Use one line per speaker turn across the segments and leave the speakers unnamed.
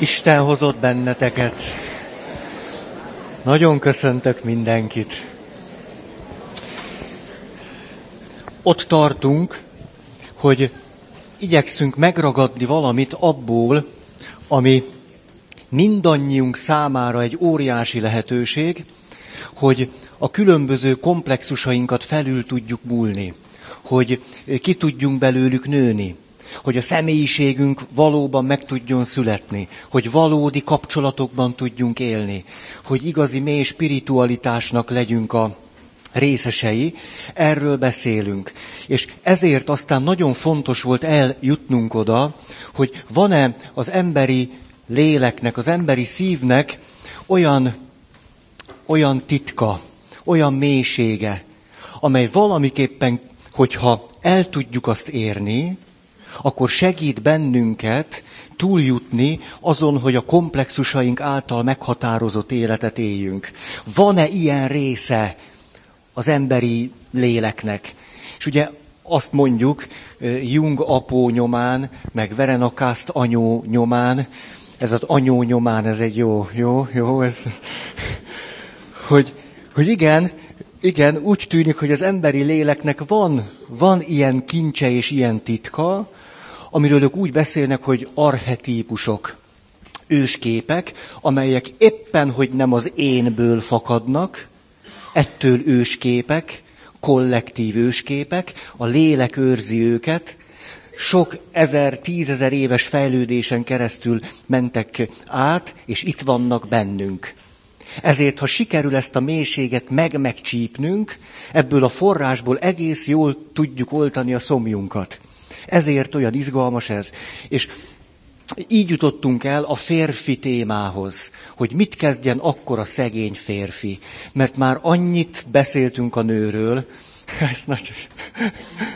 Isten hozott benneteket. Nagyon köszöntök mindenkit. Ott tartunk, hogy igyekszünk megragadni valamit abból, ami mindannyiunk számára egy óriási lehetőség, hogy a különböző komplexusainkat felül tudjuk múlni, hogy ki tudjunk belőlük nőni, hogy a személyiségünk valóban meg tudjon születni, hogy valódi kapcsolatokban tudjunk élni, hogy igazi mély spiritualitásnak legyünk a részesei, erről beszélünk. És ezért aztán nagyon fontos volt eljutnunk oda, hogy van-e az emberi léleknek, az emberi szívnek olyan, olyan titka, olyan mélysége, amely valamiképpen, hogyha el tudjuk azt érni, akkor segít bennünket túljutni azon, hogy a komplexusaink által meghatározott életet éljünk. Van-e ilyen része az emberi léleknek? És ugye azt mondjuk Jung apó nyomán, meg Verenakászt anyó nyomán, ez az anyó nyomán, ez egy jó, jó, jó, ez, ez hogy, hogy igen, igen, úgy tűnik, hogy az emberi léleknek van, van ilyen kincse és ilyen titka, amiről ők úgy beszélnek, hogy arhetípusok, ősképek, amelyek éppen, hogy nem az énből fakadnak, ettől ősképek, kollektív ősképek, a lélek őrzi őket, sok ezer, tízezer éves fejlődésen keresztül mentek át, és itt vannak bennünk. Ezért, ha sikerül ezt a mélységet meg-megcsípnünk, ebből a forrásból egész jól tudjuk oltani a szomjunkat. Ezért olyan izgalmas ez. És így jutottunk el a férfi témához, hogy mit kezdjen akkor a szegény férfi. Mert már annyit beszéltünk a nőről, ez nagy...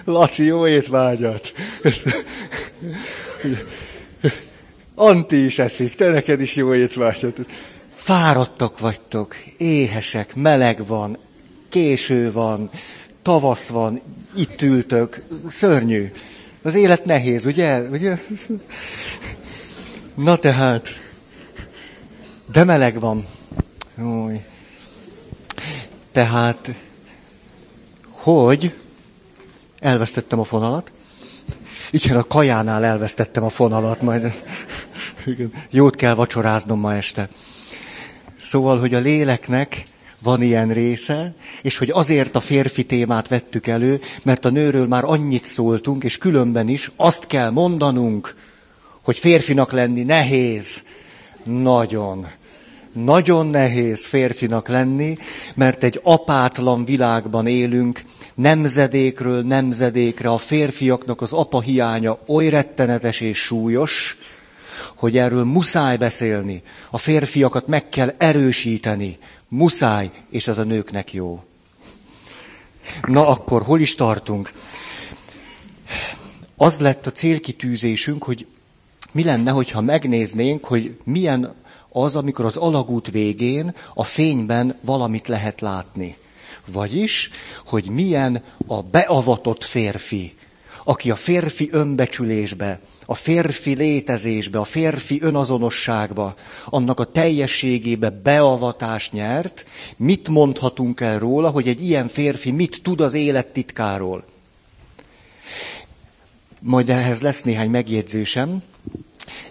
Laci, jó étvágyat! Anti is eszik, te neked is jó étvágyat. Fáradtak vagytok, éhesek, meleg van, késő van, tavasz van, itt ültök, szörnyű. Az élet nehéz, ugye? ugye? Na tehát, de meleg van. Új. Tehát, hogy elvesztettem a fonalat. Igen, a kajánál elvesztettem a fonalat, majd igen, jót kell vacsoráznom ma este. Szóval, hogy a léleknek van ilyen része, és hogy azért a férfi témát vettük elő, mert a nőről már annyit szóltunk, és különben is azt kell mondanunk, hogy férfinak lenni nehéz. Nagyon. Nagyon nehéz férfinak lenni, mert egy apátlan világban élünk, nemzedékről nemzedékre a férfiaknak az apa hiánya oly rettenetes és súlyos, hogy erről muszáj beszélni. A férfiakat meg kell erősíteni. Muszáj, és ez a nőknek jó. Na akkor, hol is tartunk? Az lett a célkitűzésünk, hogy mi lenne, hogyha megnéznénk, hogy milyen az, amikor az alagút végén a fényben valamit lehet látni. Vagyis, hogy milyen a beavatott férfi, aki a férfi önbecsülésbe, a férfi létezésbe, a férfi önazonosságba, annak a teljességébe beavatást nyert, mit mondhatunk el róla, hogy egy ilyen férfi mit tud az élet titkáról. Majd ehhez lesz néhány megjegyzésem,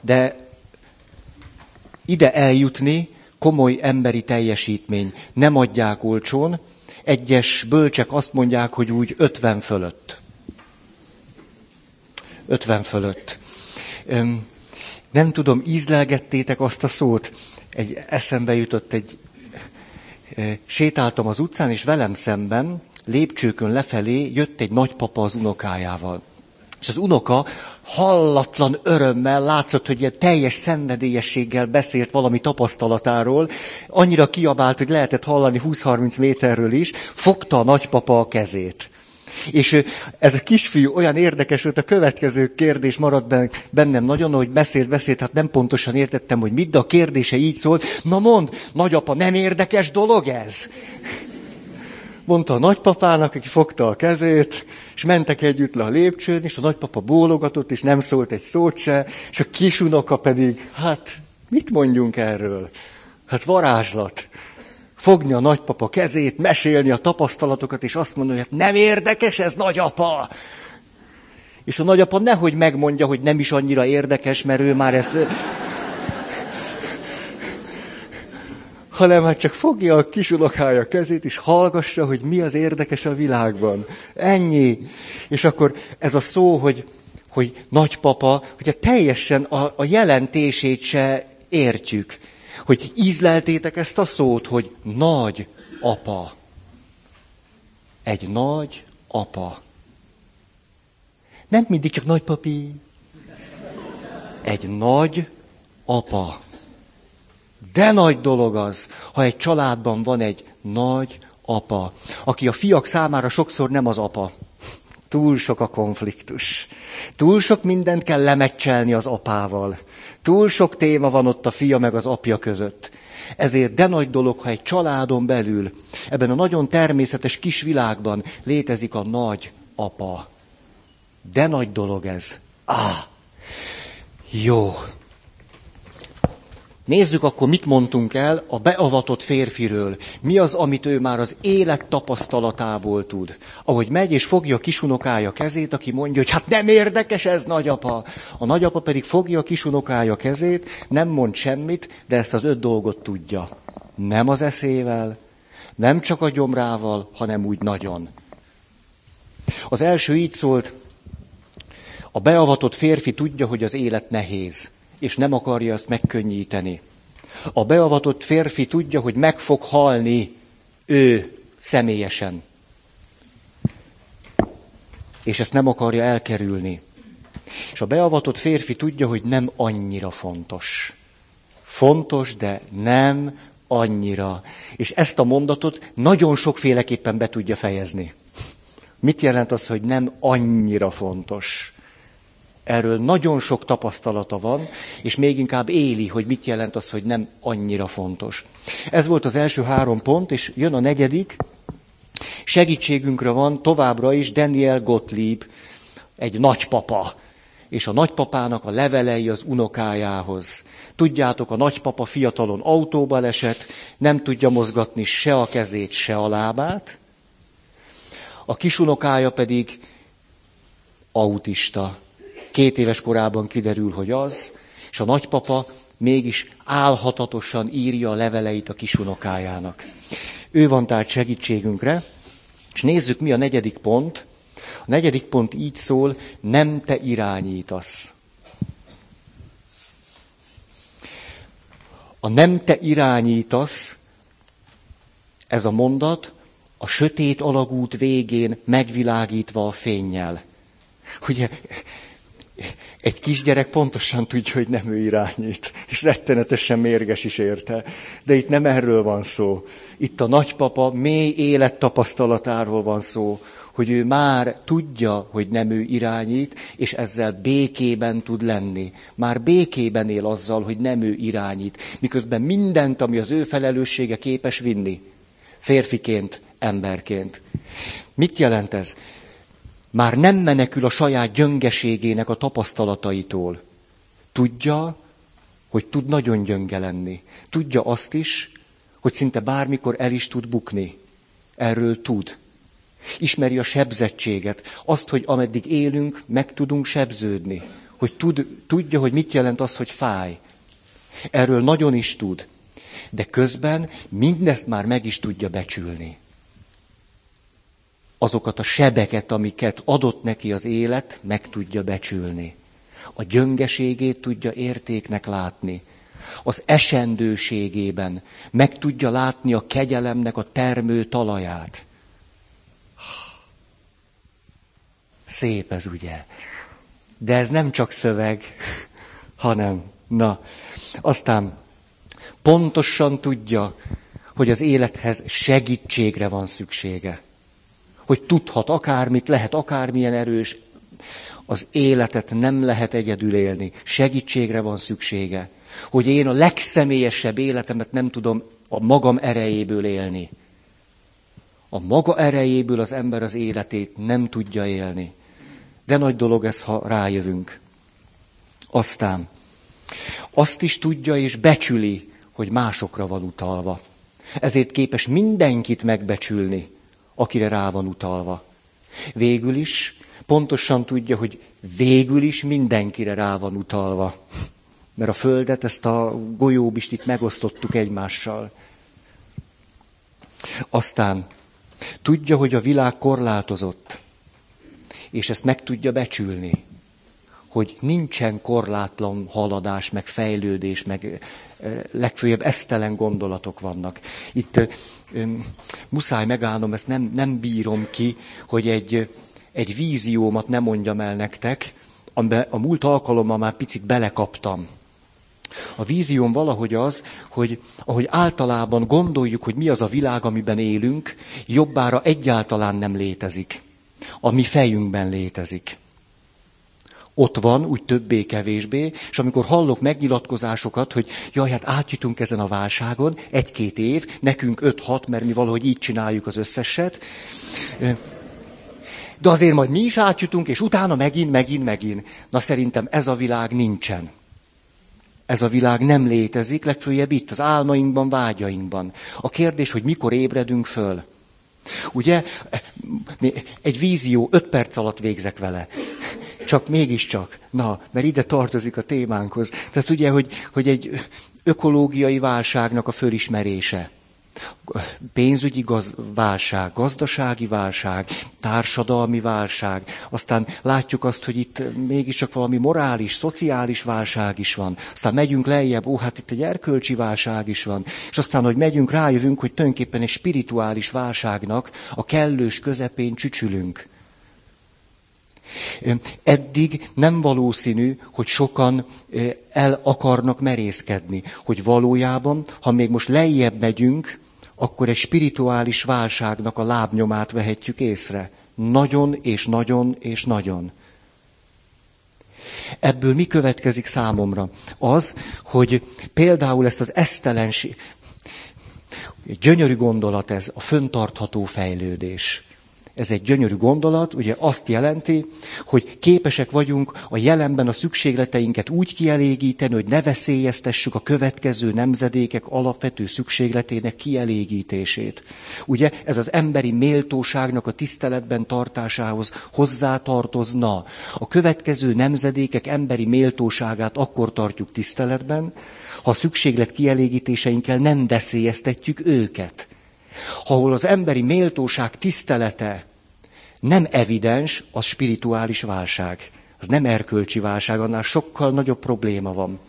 de ide eljutni komoly emberi teljesítmény. Nem adják olcsón. Egyes bölcsek azt mondják, hogy úgy 50 fölött. 50 fölött. Nem tudom, ízlelgettétek azt a szót? Egy eszembe jutott egy... Sétáltam az utcán, és velem szemben, lépcsőkön lefelé jött egy nagypapa az unokájával. És az unoka hallatlan örömmel látszott, hogy ilyen teljes szenvedélyességgel beszélt valami tapasztalatáról, annyira kiabált, hogy lehetett hallani 20-30 méterről is, fogta a nagypapa a kezét. És ez a kisfiú olyan érdekes volt, a következő kérdés maradt bennem nagyon, hogy beszélt, beszélt, hát nem pontosan értettem, hogy mit, de a kérdése így szólt, na mond, nagyapa, nem érdekes dolog ez? Mondta a nagypapának, aki fogta a kezét, és mentek együtt le a lépcsőn, és a nagypapa bólogatott, és nem szólt egy szót se, és a kisunoka pedig, hát Mit mondjunk erről? Hát varázslat. Fogni a nagypapa kezét, mesélni a tapasztalatokat, és azt mondani, hogy hát nem érdekes ez, nagyapa. És a nagyapa nehogy megmondja, hogy nem is annyira érdekes, mert ő már ezt... hanem hát csak fogja a kisunokája kezét, és hallgassa, hogy mi az érdekes a világban. Ennyi. És akkor ez a szó, hogy, hogy nagypapa, hogy teljesen a, a jelentését se értjük. Hogy ízleltétek ezt a szót, hogy nagy apa. Egy nagy apa. Nem mindig csak nagypapi. Egy nagy apa. De nagy dolog az, ha egy családban van egy nagy apa, aki a fiak számára sokszor nem az apa. Túl sok a konfliktus. Túl sok mindent kell lemecselni az apával. Túl sok téma van ott a fia meg az apja között. Ezért de nagy dolog, ha egy családon belül, ebben a nagyon természetes kis világban létezik a nagy apa. De nagy dolog ez. Ah, jó. Nézzük akkor, mit mondtunk el a beavatott férfiről. Mi az, amit ő már az élet tapasztalatából tud. Ahogy megy és fogja a kisunokája kezét, aki mondja, hogy hát nem érdekes ez, nagyapa. A nagyapa pedig fogja a kisunokája kezét, nem mond semmit, de ezt az öt dolgot tudja. Nem az eszével, nem csak a gyomrával, hanem úgy nagyon. Az első így szólt, a beavatott férfi tudja, hogy az élet nehéz és nem akarja azt megkönnyíteni. A beavatott férfi tudja, hogy meg fog halni ő személyesen. És ezt nem akarja elkerülni. És a beavatott férfi tudja, hogy nem annyira fontos. Fontos, de nem annyira. És ezt a mondatot nagyon sokféleképpen be tudja fejezni. Mit jelent az, hogy nem annyira fontos? Erről nagyon sok tapasztalata van, és még inkább éli, hogy mit jelent az, hogy nem annyira fontos. Ez volt az első három pont, és jön a negyedik. Segítségünkre van továbbra is Daniel Gottlieb, egy nagypapa, és a nagypapának a levelei az unokájához. Tudjátok, a nagypapa fiatalon autóba esett, nem tudja mozgatni se a kezét, se a lábát, a kisunokája pedig autista. Két éves korában kiderül, hogy az, és a nagypapa mégis álhatatosan írja a leveleit a kisunokájának. Ő van tehát segítségünkre, és nézzük, mi a negyedik pont. A negyedik pont így szól, nem te irányítasz. A nem te irányítasz, ez a mondat, a sötét alagút végén megvilágítva a fényjel. Ugye egy kisgyerek pontosan tudja, hogy nem ő irányít, és rettenetesen mérges is érte. De itt nem erről van szó. Itt a nagypapa mély élettapasztalatáról van szó, hogy ő már tudja, hogy nem ő irányít, és ezzel békében tud lenni. Már békében él azzal, hogy nem ő irányít, miközben mindent, ami az ő felelőssége képes vinni. Férfiként, emberként. Mit jelent ez? Már nem menekül a saját gyöngeségének a tapasztalataitól. Tudja, hogy tud nagyon gyönge lenni. Tudja azt is, hogy szinte bármikor el is tud bukni. Erről tud. Ismeri a sebzettséget, azt, hogy ameddig élünk, meg tudunk sebződni. Hogy tud, tudja, hogy mit jelent az, hogy fáj. Erről nagyon is tud. De közben mindezt már meg is tudja becsülni azokat a sebeket, amiket adott neki az élet, meg tudja becsülni. A gyöngeségét tudja értéknek látni. Az esendőségében meg tudja látni a kegyelemnek a termő talaját. Szép ez, ugye? De ez nem csak szöveg, hanem, na, aztán pontosan tudja, hogy az élethez segítségre van szüksége hogy tudhat akármit, lehet akármilyen erős, az életet nem lehet egyedül élni. Segítségre van szüksége. Hogy én a legszemélyesebb életemet nem tudom a magam erejéből élni. A maga erejéből az ember az életét nem tudja élni. De nagy dolog ez, ha rájövünk. Aztán azt is tudja és becsüli, hogy másokra van utalva. Ezért képes mindenkit megbecsülni, akire rá van utalva. Végül is pontosan tudja, hogy végül is mindenkire rá van utalva. Mert a Földet, ezt a golyóbistit megosztottuk egymással. Aztán tudja, hogy a világ korlátozott, és ezt meg tudja becsülni, hogy nincsen korlátlan haladás, meg fejlődés, meg legfőjebb esztelen gondolatok vannak. Itt muszáj megállnom, ezt nem, nem bírom ki, hogy egy, egy víziómat nem mondjam el nektek, amiben a múlt alkalommal már picit belekaptam. A vízióm valahogy az, hogy ahogy általában gondoljuk, hogy mi az a világ, amiben élünk, jobbára egyáltalán nem létezik. A mi fejünkben létezik. Ott van, úgy többé-kevésbé, és amikor hallok megnyilatkozásokat, hogy jaj, hát átjutunk ezen a válságon, egy-két év, nekünk öt-hat, mert mi valahogy így csináljuk az összeset, de azért majd mi is átjutunk, és utána megint, megint, megint. Na szerintem ez a világ nincsen. Ez a világ nem létezik, legfőjebb itt, az álmainkban, vágyainkban. A kérdés, hogy mikor ébredünk föl. Ugye, egy vízió, öt perc alatt végzek vele. Csak mégiscsak, na, mert ide tartozik a témánkhoz. Tehát ugye, hogy, hogy egy ökológiai válságnak a fölismerése. Pénzügyi gaz- válság, gazdasági válság, társadalmi válság, aztán látjuk azt, hogy itt mégiscsak valami morális, szociális válság is van, aztán megyünk lejjebb, ó, hát itt egy erkölcsi válság is van, és aztán, hogy megyünk, rájövünk, hogy tulajdonképpen egy spirituális válságnak a kellős közepén csücsülünk. Eddig nem valószínű, hogy sokan el akarnak merészkedni, hogy valójában, ha még most lejjebb megyünk, akkor egy spirituális válságnak a lábnyomát vehetjük észre. Nagyon és nagyon és nagyon. Ebből mi következik számomra? Az, hogy például ezt az esztelenség, gyönyörű gondolat ez, a föntartható fejlődés. Ez egy gyönyörű gondolat, ugye azt jelenti, hogy képesek vagyunk a jelenben a szükségleteinket úgy kielégíteni, hogy ne veszélyeztessük a következő nemzedékek alapvető szükségletének kielégítését. Ugye ez az emberi méltóságnak a tiszteletben tartásához hozzátartozna. A következő nemzedékek emberi méltóságát akkor tartjuk tiszteletben, ha a szükséglet kielégítéseinkkel nem veszélyeztetjük őket ahol az emberi méltóság tisztelete nem evidens, az spirituális válság. Az nem erkölcsi válság, annál sokkal nagyobb probléma van.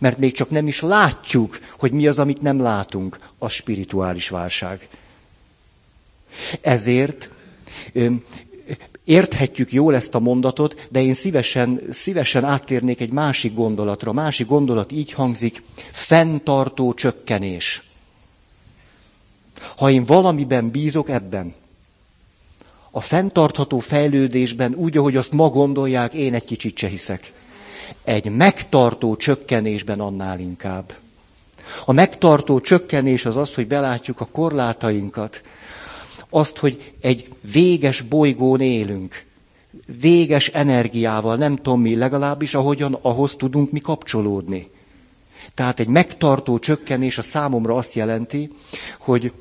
Mert még csak nem is látjuk, hogy mi az, amit nem látunk, a spirituális válság. Ezért érthetjük jól ezt a mondatot, de én szívesen, szívesen áttérnék egy másik gondolatra. A másik gondolat így hangzik, fenntartó csökkenés. Ha én valamiben bízok ebben, a fenntartható fejlődésben, úgy, ahogy azt ma gondolják, én egy kicsit se hiszek. Egy megtartó csökkenésben annál inkább. A megtartó csökkenés az az, hogy belátjuk a korlátainkat, azt, hogy egy véges bolygón élünk, véges energiával, nem tudom mi, legalábbis ahogyan ahhoz tudunk mi kapcsolódni. Tehát egy megtartó csökkenés a számomra azt jelenti, hogy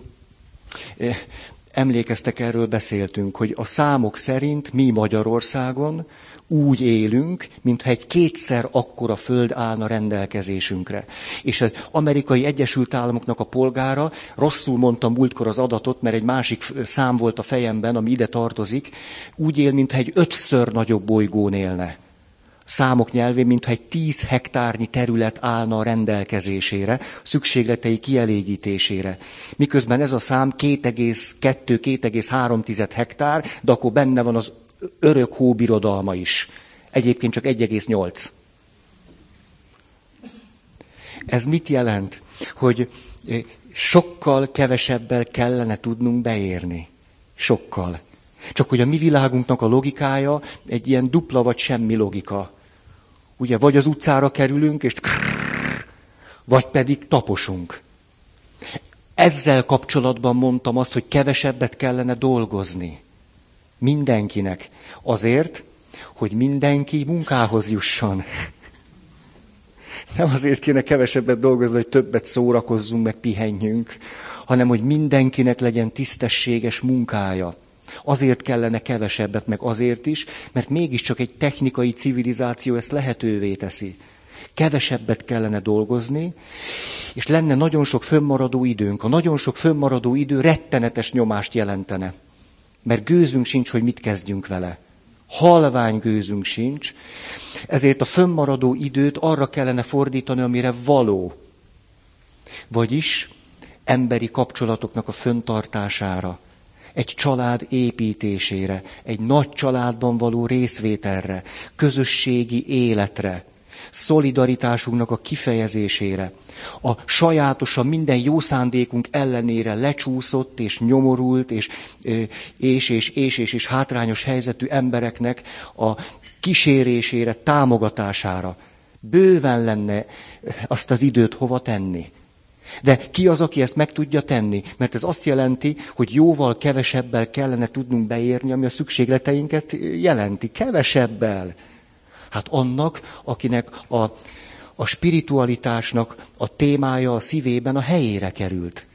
Emlékeztek, erről beszéltünk, hogy a számok szerint mi Magyarországon úgy élünk, mintha egy kétszer akkora föld állna rendelkezésünkre. És az amerikai Egyesült Államoknak a polgára, rosszul mondtam múltkor az adatot, mert egy másik szám volt a fejemben, ami ide tartozik, úgy él, mintha egy ötször nagyobb bolygón élne számok nyelvén, mintha egy 10 hektárnyi terület állna a rendelkezésére, szükségletei kielégítésére. Miközben ez a szám 2,2-2,3 hektár, de akkor benne van az örök hóbirodalma is. Egyébként csak 1,8. Ez mit jelent? Hogy eh, sokkal kevesebbel kellene tudnunk beérni. Sokkal. Csak hogy a mi világunknak a logikája egy ilyen dupla vagy semmi logika. Ugye, vagy az utcára kerülünk, és krrr, vagy pedig taposunk. Ezzel kapcsolatban mondtam azt, hogy kevesebbet kellene dolgozni. Mindenkinek. Azért, hogy mindenki munkához jusson. Nem azért kéne kevesebbet dolgozni, hogy többet szórakozzunk, meg pihenjünk, hanem hogy mindenkinek legyen tisztességes munkája. Azért kellene kevesebbet, meg azért is, mert mégiscsak egy technikai civilizáció ezt lehetővé teszi. Kevesebbet kellene dolgozni, és lenne nagyon sok fönnmaradó időnk. A nagyon sok fönnmaradó idő rettenetes nyomást jelentene. Mert gőzünk sincs, hogy mit kezdjünk vele. Halvány gőzünk sincs, ezért a fönnmaradó időt arra kellene fordítani, amire való. Vagyis emberi kapcsolatoknak a föntartására, egy család építésére, egy nagy családban való részvételre, közösségi életre, szolidaritásunknak a kifejezésére, a sajátosan minden jó szándékunk ellenére lecsúszott és nyomorult és, és, és, és, és, és hátrányos helyzetű embereknek a kísérésére, támogatására. Bőven lenne azt az időt hova tenni. De ki az, aki ezt meg tudja tenni? Mert ez azt jelenti, hogy jóval kevesebbel kellene tudnunk beérni, ami a szükségleteinket jelenti. Kevesebbel. Hát annak, akinek a, a spiritualitásnak a témája a szívében a helyére került.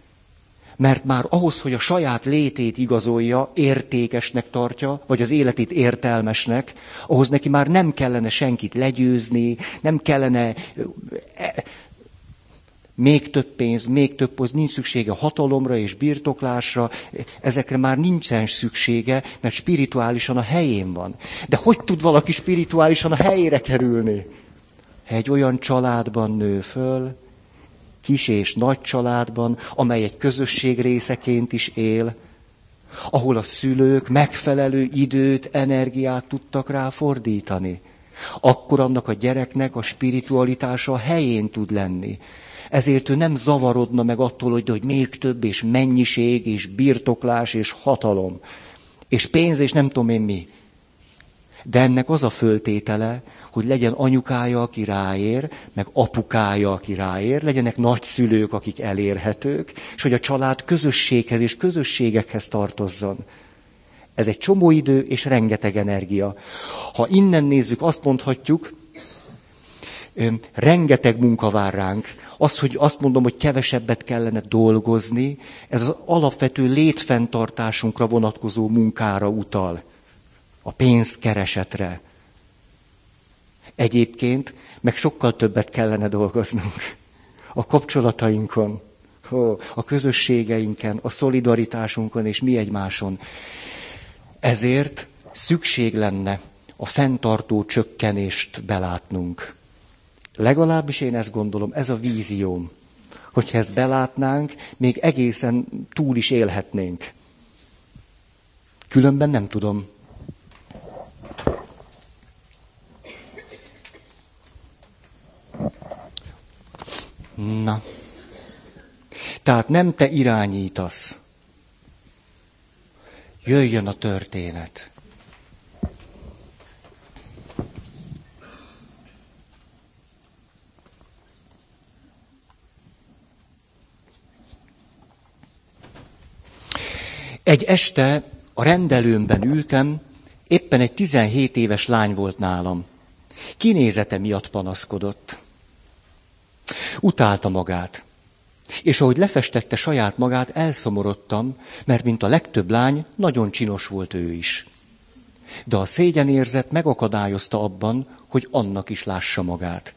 Mert már ahhoz, hogy a saját létét igazolja, értékesnek tartja, vagy az életét értelmesnek, ahhoz neki már nem kellene senkit legyőzni, nem kellene e, még több pénz, még több poz, nincs szüksége hatalomra és birtoklásra, ezekre már nincsen szüksége, mert spirituálisan a helyén van. De hogy tud valaki spirituálisan a helyére kerülni? Ha egy olyan családban nő föl, kis és nagy családban, amely egy közösség részeként is él, ahol a szülők megfelelő időt, energiát tudtak rá fordítani, akkor annak a gyereknek a spiritualitása a helyén tud lenni. Ezért ő nem zavarodna meg attól, hogy, hogy még több, és mennyiség, és birtoklás, és hatalom, és pénz, és nem tudom én mi. De ennek az a föltétele, hogy legyen anyukája, aki ráér, meg apukája, aki ráér, legyenek nagyszülők, akik elérhetők, és hogy a család közösséghez és közösségekhez tartozzon. Ez egy csomó idő és rengeteg energia. Ha innen nézzük, azt mondhatjuk, rengeteg munka vár ránk. Az, hogy azt mondom, hogy kevesebbet kellene dolgozni, ez az alapvető létfenntartásunkra vonatkozó munkára utal. A pénzkeresetre. Egyébként meg sokkal többet kellene dolgoznunk. A kapcsolatainkon, a közösségeinken, a szolidaritásunkon és mi egymáson. Ezért szükség lenne a fenntartó csökkenést belátnunk. Legalábbis én ezt gondolom, ez a vízióm. Hogyha ezt belátnánk, még egészen túl is élhetnénk. Különben nem tudom. Na. Tehát nem te irányítasz. Jöjjön a történet. Egy este a rendelőmben ültem, éppen egy 17 éves lány volt nálam. Kinézete miatt panaszkodott. Utálta magát. És ahogy lefestette saját magát, elszomorodtam, mert mint a legtöbb lány, nagyon csinos volt ő is. De a szégyenérzet megakadályozta abban, hogy annak is lássa magát.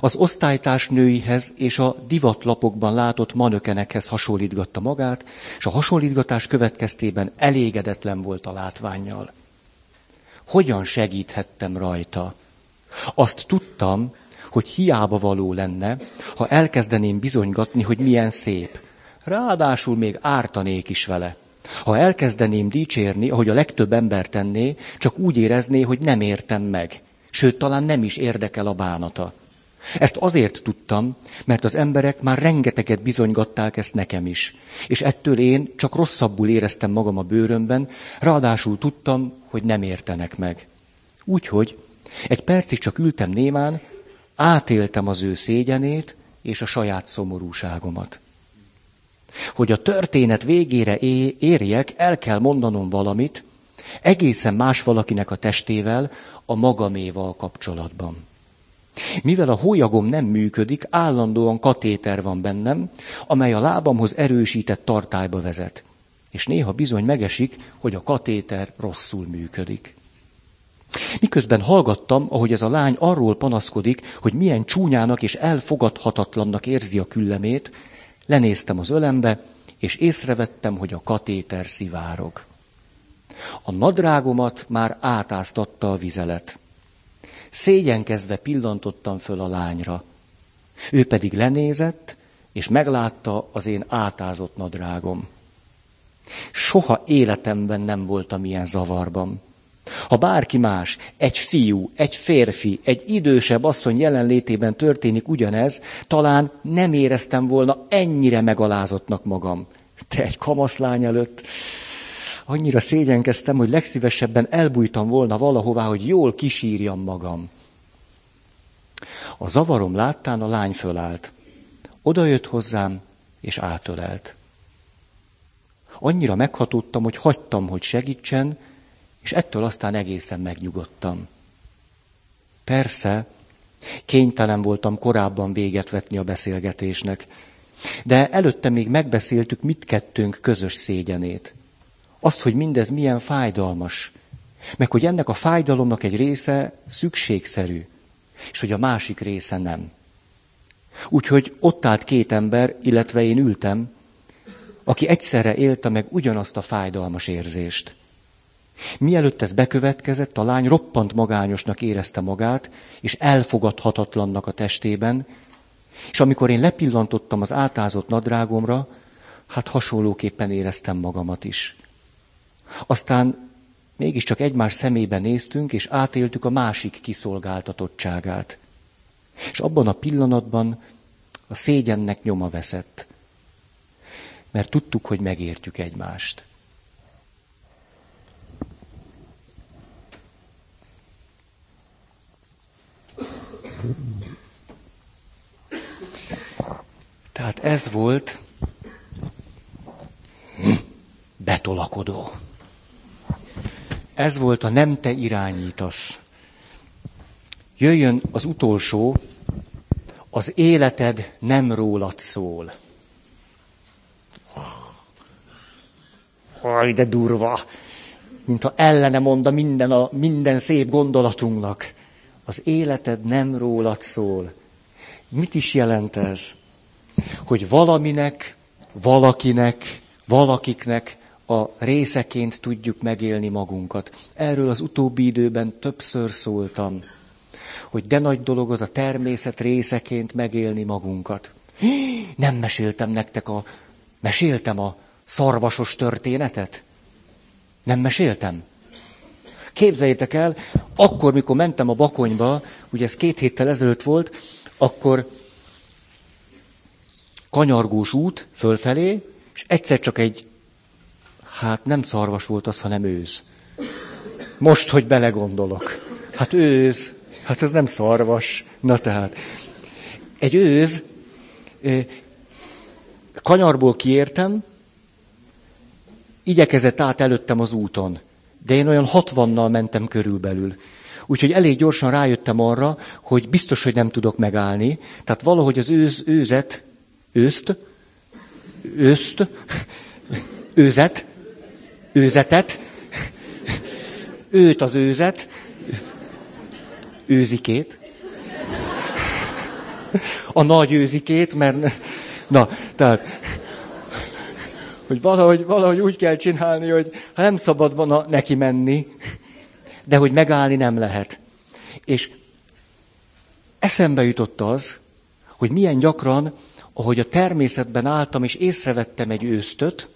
Az osztálytárs nőihez és a divatlapokban látott manökenekhez hasonlítgatta magát, és a hasonlítgatás következtében elégedetlen volt a látványjal. Hogyan segíthettem rajta? Azt tudtam, hogy hiába való lenne, ha elkezdeném bizonygatni, hogy milyen szép. Ráadásul még ártanék is vele. Ha elkezdeném dicsérni, ahogy a legtöbb ember tenné, csak úgy érezné, hogy nem értem meg. Sőt, talán nem is érdekel a bánata. Ezt azért tudtam, mert az emberek már rengeteget bizonygatták ezt nekem is. És ettől én csak rosszabbul éreztem magam a bőrömben, ráadásul tudtam, hogy nem értenek meg. Úgyhogy egy percig csak ültem némán, átéltem az ő szégyenét és a saját szomorúságomat. Hogy a történet végére érjek, el kell mondanom valamit, egészen más valakinek a testével, a magaméval kapcsolatban. Mivel a hólyagom nem működik, állandóan katéter van bennem, amely a lábamhoz erősített tartályba vezet. És néha bizony megesik, hogy a katéter rosszul működik. Miközben hallgattam, ahogy ez a lány arról panaszkodik, hogy milyen csúnyának és elfogadhatatlannak érzi a küllemét, lenéztem az ölembe, és észrevettem, hogy a katéter szivárog. A nadrágomat már átáztatta a vizelet. Szégyenkezve pillantottam föl a lányra. Ő pedig lenézett, és meglátta az én átázott nadrágom. Soha életemben nem voltam ilyen zavarban. Ha bárki más, egy fiú, egy férfi, egy idősebb asszony jelenlétében történik ugyanez, talán nem éreztem volna ennyire megalázottnak magam. Te egy kamaszlány előtt annyira szégyenkeztem, hogy legszívesebben elbújtam volna valahová, hogy jól kisírjam magam. A zavarom láttán a lány fölállt. Oda jött hozzám, és átölelt. Annyira meghatódtam, hogy hagytam, hogy segítsen, és ettől aztán egészen megnyugodtam. Persze, kénytelen voltam korábban véget vetni a beszélgetésnek, de előtte még megbeszéltük mit kettőnk közös szégyenét. Azt, hogy mindez milyen fájdalmas, meg hogy ennek a fájdalomnak egy része szükségszerű, és hogy a másik része nem. Úgyhogy ott állt két ember, illetve én ültem, aki egyszerre élte meg ugyanazt a fájdalmas érzést. Mielőtt ez bekövetkezett, a lány roppant magányosnak érezte magát, és elfogadhatatlannak a testében, és amikor én lepillantottam az átázott nadrágomra, hát hasonlóképpen éreztem magamat is. Aztán mégiscsak egymás szemébe néztünk, és átéltük a másik kiszolgáltatottságát. És abban a pillanatban a szégyennek nyoma veszett, mert tudtuk, hogy megértjük egymást. Tehát ez volt betolakodó. Ez volt a nem te irányítasz. Jöjjön az utolsó, az életed nem rólad szól. Haj, de durva! Mintha ellene monda minden, a, minden szép gondolatunknak. Az életed nem rólad szól. Mit is jelent ez? Hogy valaminek, valakinek, valakiknek a részeként tudjuk megélni magunkat. Erről az utóbbi időben többször szóltam, hogy de nagy dolog az a természet részeként megélni magunkat. Nem meséltem nektek a... Meséltem a szarvasos történetet? Nem meséltem? Képzeljétek el, akkor, mikor mentem a Bakonyba, ugye ez két héttel ezelőtt volt, akkor kanyargós út fölfelé, és egyszer csak egy Hát nem szarvas volt az, hanem őz. Most, hogy belegondolok. Hát őz, hát ez nem szarvas. Na tehát. Egy őz, kanyarból kiértem, igyekezett át előttem az úton, de én olyan hatvannal mentem körülbelül. Úgyhogy elég gyorsan rájöttem arra, hogy biztos, hogy nem tudok megállni. Tehát valahogy az őz, őzet, őzt, őzt, őzet őzetet, őt az őzet, őzikét, a nagy őzikét, mert, na, tehát, hogy valahogy, valahogy úgy kell csinálni, hogy ha nem szabad volna neki menni, de hogy megállni nem lehet. És eszembe jutott az, hogy milyen gyakran, ahogy a természetben álltam, és észrevettem egy ősztöt,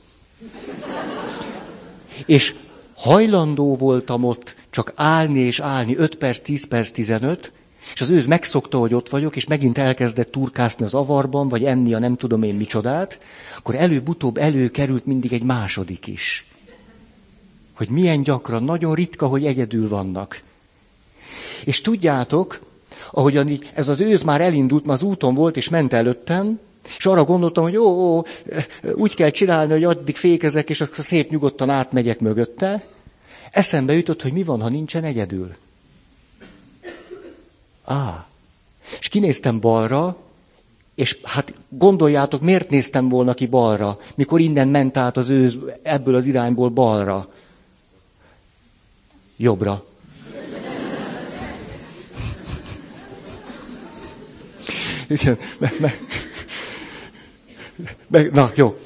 és hajlandó voltam ott csak állni és állni 5 perc, 10 perc, 15, és az őz megszokta, hogy ott vagyok, és megint elkezdett turkászni az avarban, vagy enni a nem tudom én micsodát, akkor előbb-utóbb előkerült mindig egy második is. Hogy milyen gyakran, nagyon ritka, hogy egyedül vannak. És tudjátok, ahogyan ez az őz már elindult, már az úton volt, és ment előttem, és arra gondoltam, hogy ó, ó, úgy kell csinálni, hogy addig fékezek, és akkor szép nyugodtan átmegyek mögötte. Eszembe jutott, hogy mi van, ha nincsen egyedül. Á, És kinéztem balra, és hát gondoljátok, miért néztem volna ki balra, mikor innen ment át az őz ebből az irányból balra. Jobbra. Igen, me, me, me, na jó.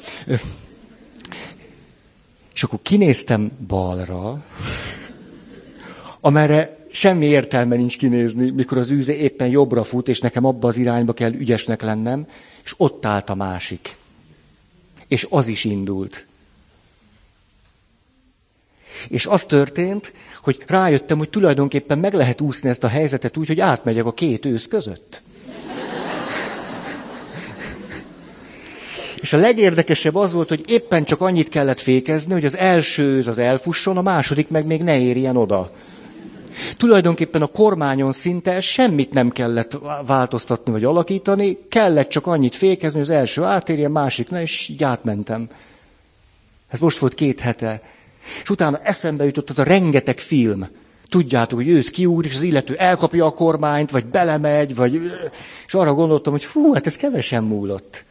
És akkor kinéztem balra, amerre semmi értelme nincs kinézni, mikor az űze éppen jobbra fut, és nekem abba az irányba kell ügyesnek lennem, és ott állt a másik. És az is indult. És az történt, hogy rájöttem, hogy tulajdonképpen meg lehet úszni ezt a helyzetet úgy, hogy átmegyek a két ősz között. És a legérdekesebb az volt, hogy éppen csak annyit kellett fékezni, hogy az első őz az elfusson, a második meg még ne érjen oda. Tulajdonképpen a kormányon szinte semmit nem kellett változtatni vagy alakítani, kellett csak annyit fékezni, hogy az első átérjen, másik ne, és így átmentem. Ez most volt két hete. És utána eszembe jutott az a rengeteg film. Tudjátok, hogy ősz kiúr, és az illető elkapja a kormányt, vagy belemegy, vagy... És arra gondoltam, hogy hú, hát ez kevesen múlott.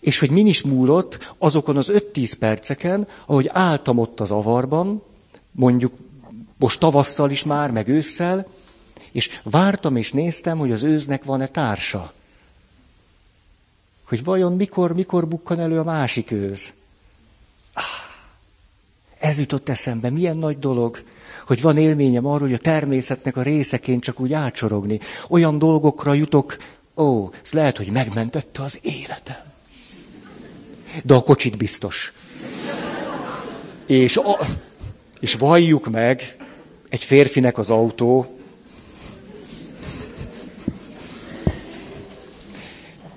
És hogy min is múlott azokon az 5-10 perceken, ahogy álltam ott az avarban, mondjuk most tavasszal is már, meg ősszel, és vártam és néztem, hogy az őznek van-e társa. Hogy vajon mikor, mikor bukkan elő a másik őz. Ah, ez jutott eszembe, milyen nagy dolog, hogy van élményem arról, hogy a természetnek a részeként csak úgy átsorogni. Olyan dolgokra jutok, ó, ez lehet, hogy megmentette az életem. De a kocsit biztos. És, a, és valljuk meg, egy férfinek az autó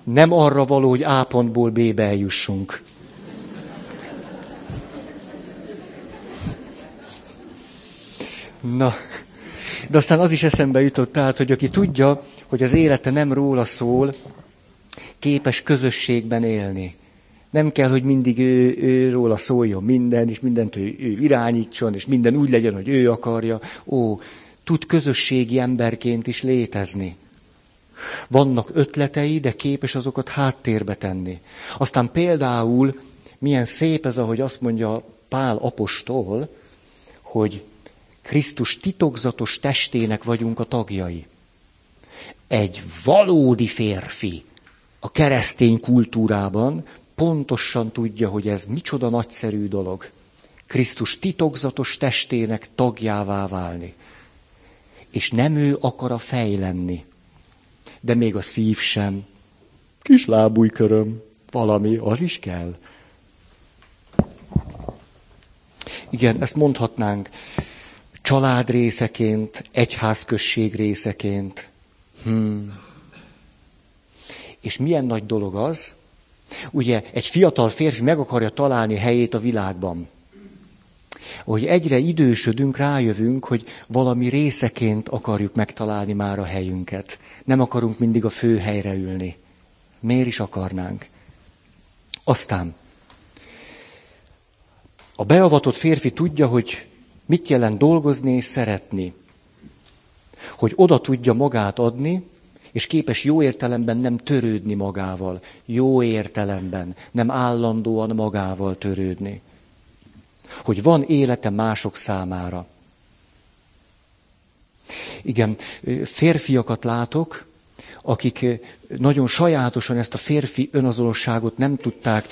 nem arra való, hogy A pontból B-be eljussunk. Na, de aztán az is eszembe jutott, tehát, hogy aki tudja, hogy az élete nem róla szól, képes közösségben élni. Nem kell, hogy mindig ő, ő róla szóljon minden, és mindent ő, ő irányítson, és minden úgy legyen, hogy ő akarja. Ó, tud közösségi emberként is létezni. Vannak ötletei, de képes azokat háttérbe tenni. Aztán például milyen szép ez, ahogy azt mondja Pál apostol, hogy Krisztus titokzatos testének vagyunk a tagjai. Egy valódi férfi a keresztény kultúrában pontosan tudja, hogy ez micsoda nagyszerű dolog. Krisztus titokzatos testének tagjává válni. És nem ő akar a fej lenni, de még a szív sem. Kis lábújköröm, valami, az is kell. Igen, ezt mondhatnánk család részeként, egyházközség részeként. Hmm. És milyen nagy dolog az, Ugye egy fiatal férfi meg akarja találni helyét a világban. Hogy egyre idősödünk, rájövünk, hogy valami részeként akarjuk megtalálni már a helyünket. Nem akarunk mindig a fő helyre ülni. Miért is akarnánk? Aztán a beavatott férfi tudja, hogy mit jelent dolgozni és szeretni. Hogy oda tudja magát adni, és képes jó értelemben nem törődni magával, jó értelemben, nem állandóan magával törődni. Hogy van élete mások számára. Igen, férfiakat látok, akik nagyon sajátosan ezt a férfi önazonosságot nem tudták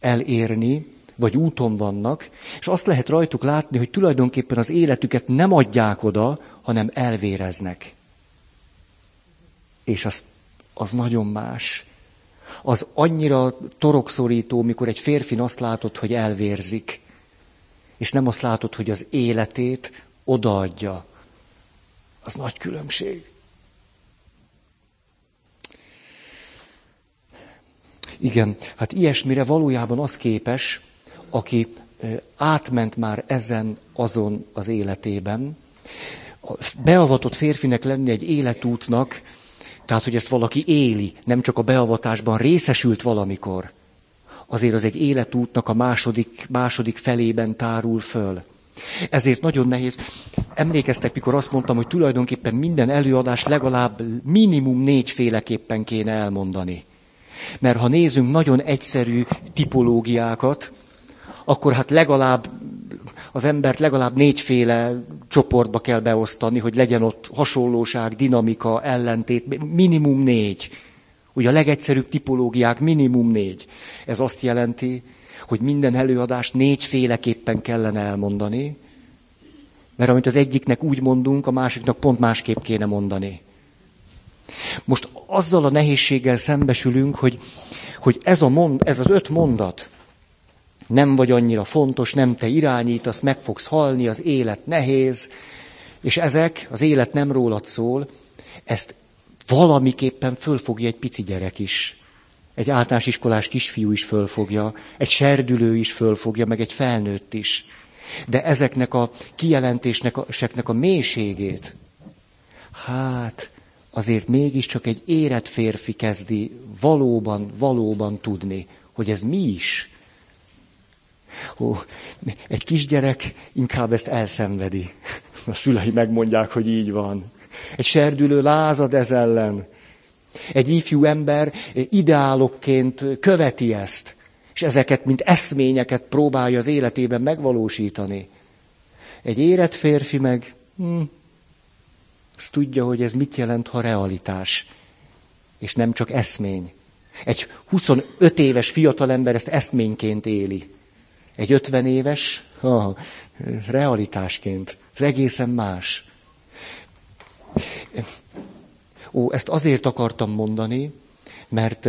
elérni, vagy úton vannak, és azt lehet rajtuk látni, hogy tulajdonképpen az életüket nem adják oda, hanem elvéreznek. És az, az nagyon más. Az annyira torokszorító, mikor egy férfin azt látod, hogy elvérzik, és nem azt látod, hogy az életét odaadja. Az nagy különbség. Igen, hát ilyesmire valójában az képes, aki átment már ezen, azon az életében. Beavatott férfinek lenni egy életútnak, tehát, hogy ezt valaki éli, nem csak a beavatásban részesült valamikor, azért az egy életútnak a második, második felében tárul föl. Ezért nagyon nehéz. Emlékeztek, mikor azt mondtam, hogy tulajdonképpen minden előadás legalább minimum négyféleképpen kéne elmondani. Mert ha nézünk nagyon egyszerű tipológiákat, akkor hát legalább az embert legalább négyféle csoportba kell beosztani, hogy legyen ott hasonlóság, dinamika, ellentét, minimum négy. Ugye a legegyszerűbb tipológiák minimum négy. Ez azt jelenti, hogy minden előadást négyféleképpen kellene elmondani, mert amit az egyiknek úgy mondunk, a másiknak pont másképp kéne mondani. Most azzal a nehézséggel szembesülünk, hogy, hogy ez, a mond, ez az öt mondat nem vagy annyira fontos, nem te irányítasz, meg fogsz halni, az élet nehéz, és ezek, az élet nem rólad szól, ezt valamiképpen fölfogja egy pici gyerek is. Egy általános iskolás kisfiú is fölfogja, egy serdülő is fölfogja, meg egy felnőtt is. De ezeknek a kijelentésnek a, a mélységét, hát azért mégiscsak egy érett férfi kezdi valóban, valóban tudni, hogy ez mi is. Ó, egy kisgyerek inkább ezt elszenvedi. A szülei megmondják, hogy így van. Egy serdülő lázad ez ellen. Egy ifjú ember ideálokként követi ezt, és ezeket, mint eszményeket próbálja az életében megvalósítani. Egy érett férfi meg, hm, azt tudja, hogy ez mit jelent, ha realitás, és nem csak eszmény. Egy 25 éves fiatalember ezt eszményként éli. Egy 50 éves, ha, realitásként. Ez egészen más. Ó, ezt azért akartam mondani, mert,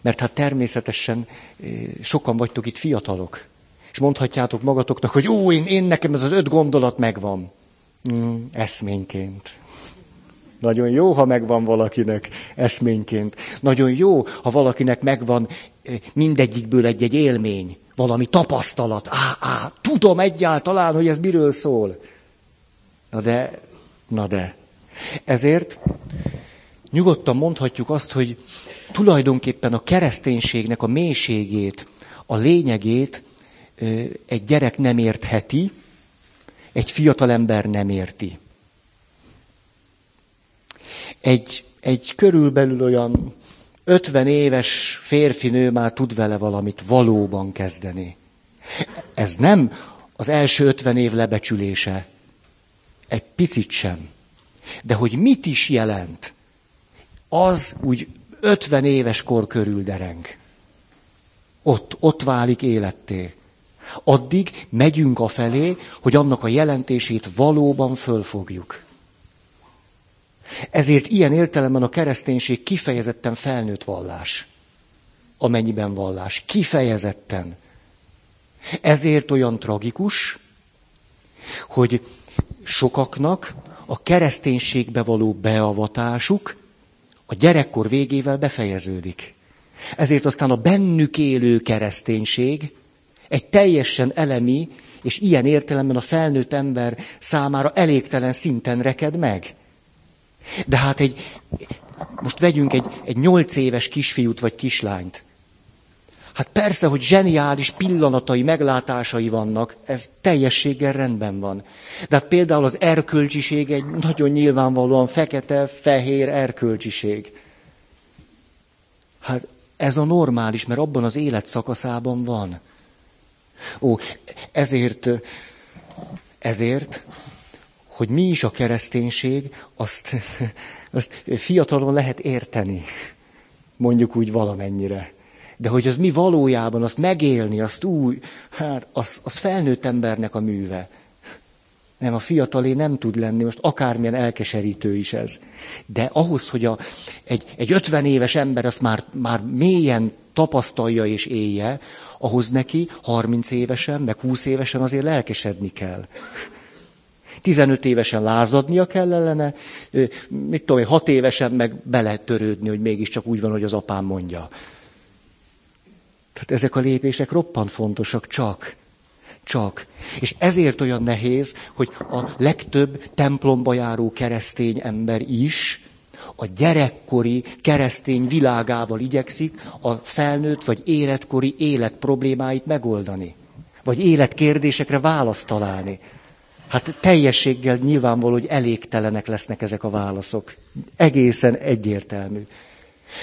mert hát természetesen eh, sokan vagytok itt fiatalok. És mondhatjátok magatoknak, hogy ó, én, én nekem ez az öt gondolat megvan. Mm, eszményként. Nagyon jó, ha megvan valakinek eszményként. Nagyon jó, ha valakinek megvan mindegyikből egy-egy élmény, valami tapasztalat. Á, á, tudom egyáltalán, hogy ez miről szól. Na de, na de. Ezért nyugodtan mondhatjuk azt, hogy tulajdonképpen a kereszténységnek a mélységét, a lényegét egy gyerek nem értheti, egy fiatalember nem érti. Egy, egy körülbelül olyan 50 éves férfinő már tud vele valamit valóban kezdeni. Ez nem az első 50 év lebecsülése. Egy picit sem. De hogy mit is jelent, az úgy 50 éves kor körül dereng. Ott, ott válik életté. Addig megyünk a felé, hogy annak a jelentését valóban fölfogjuk. Ezért ilyen értelemben a kereszténység kifejezetten felnőtt vallás. Amennyiben vallás. Kifejezetten. Ezért olyan tragikus, hogy sokaknak a kereszténységbe való beavatásuk a gyerekkor végével befejeződik. Ezért aztán a bennük élő kereszténység egy teljesen elemi, és ilyen értelemben a felnőtt ember számára elégtelen szinten reked meg. De hát egy, most vegyünk egy, egy nyolc éves kisfiút vagy kislányt. Hát persze, hogy zseniális pillanatai, meglátásai vannak, ez teljességgel rendben van. De hát például az erkölcsiség egy nagyon nyilvánvalóan fekete-fehér erkölcsiség. Hát ez a normális, mert abban az életszakaszában van. Ó, ezért, ezért, hogy mi is a kereszténység, azt, azt fiatalon lehet érteni, mondjuk úgy valamennyire. De hogy az mi valójában, azt megélni, azt úgy, hát az, az felnőtt embernek a műve. Nem, a fiatalé nem tud lenni, most akármilyen elkeserítő is ez. De ahhoz, hogy a, egy, egy 50 éves ember azt már, már mélyen tapasztalja és élje, ahhoz neki 30 évesen, meg 20 évesen azért lelkesedni kell. 15 évesen lázadnia kell ellene, mit tudom, 6 évesen meg bele törődni, hogy mégiscsak úgy van, hogy az apám mondja. Tehát ezek a lépések roppant fontosak, csak. Csak. És ezért olyan nehéz, hogy a legtöbb templomba járó keresztény ember is a gyerekkori keresztény világával igyekszik a felnőtt vagy életkori élet problémáit megoldani. vagy életkérdésekre választ találni. Hát teljességgel nyilvánvaló, hogy elégtelenek lesznek ezek a válaszok. Egészen egyértelmű.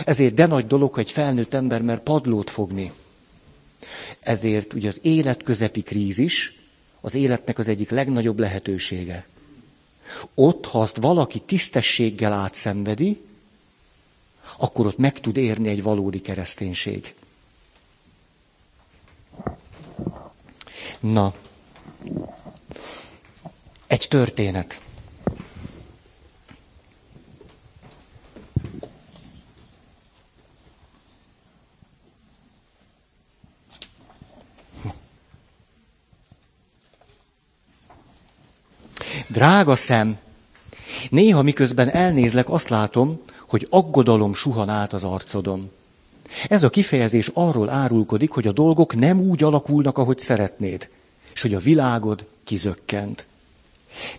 Ezért de nagy dolog, hogy egy felnőtt ember mer padlót fogni. Ezért ugye az életközepi krízis az életnek az egyik legnagyobb lehetősége. Ott, ha azt valaki tisztességgel átszenvedi, akkor ott meg tud érni egy valódi kereszténység. Na, egy történet. Drága szem, néha miközben elnézlek, azt látom, hogy aggodalom suhan át az arcodon. Ez a kifejezés arról árulkodik, hogy a dolgok nem úgy alakulnak, ahogy szeretnéd, és hogy a világod kizökkent.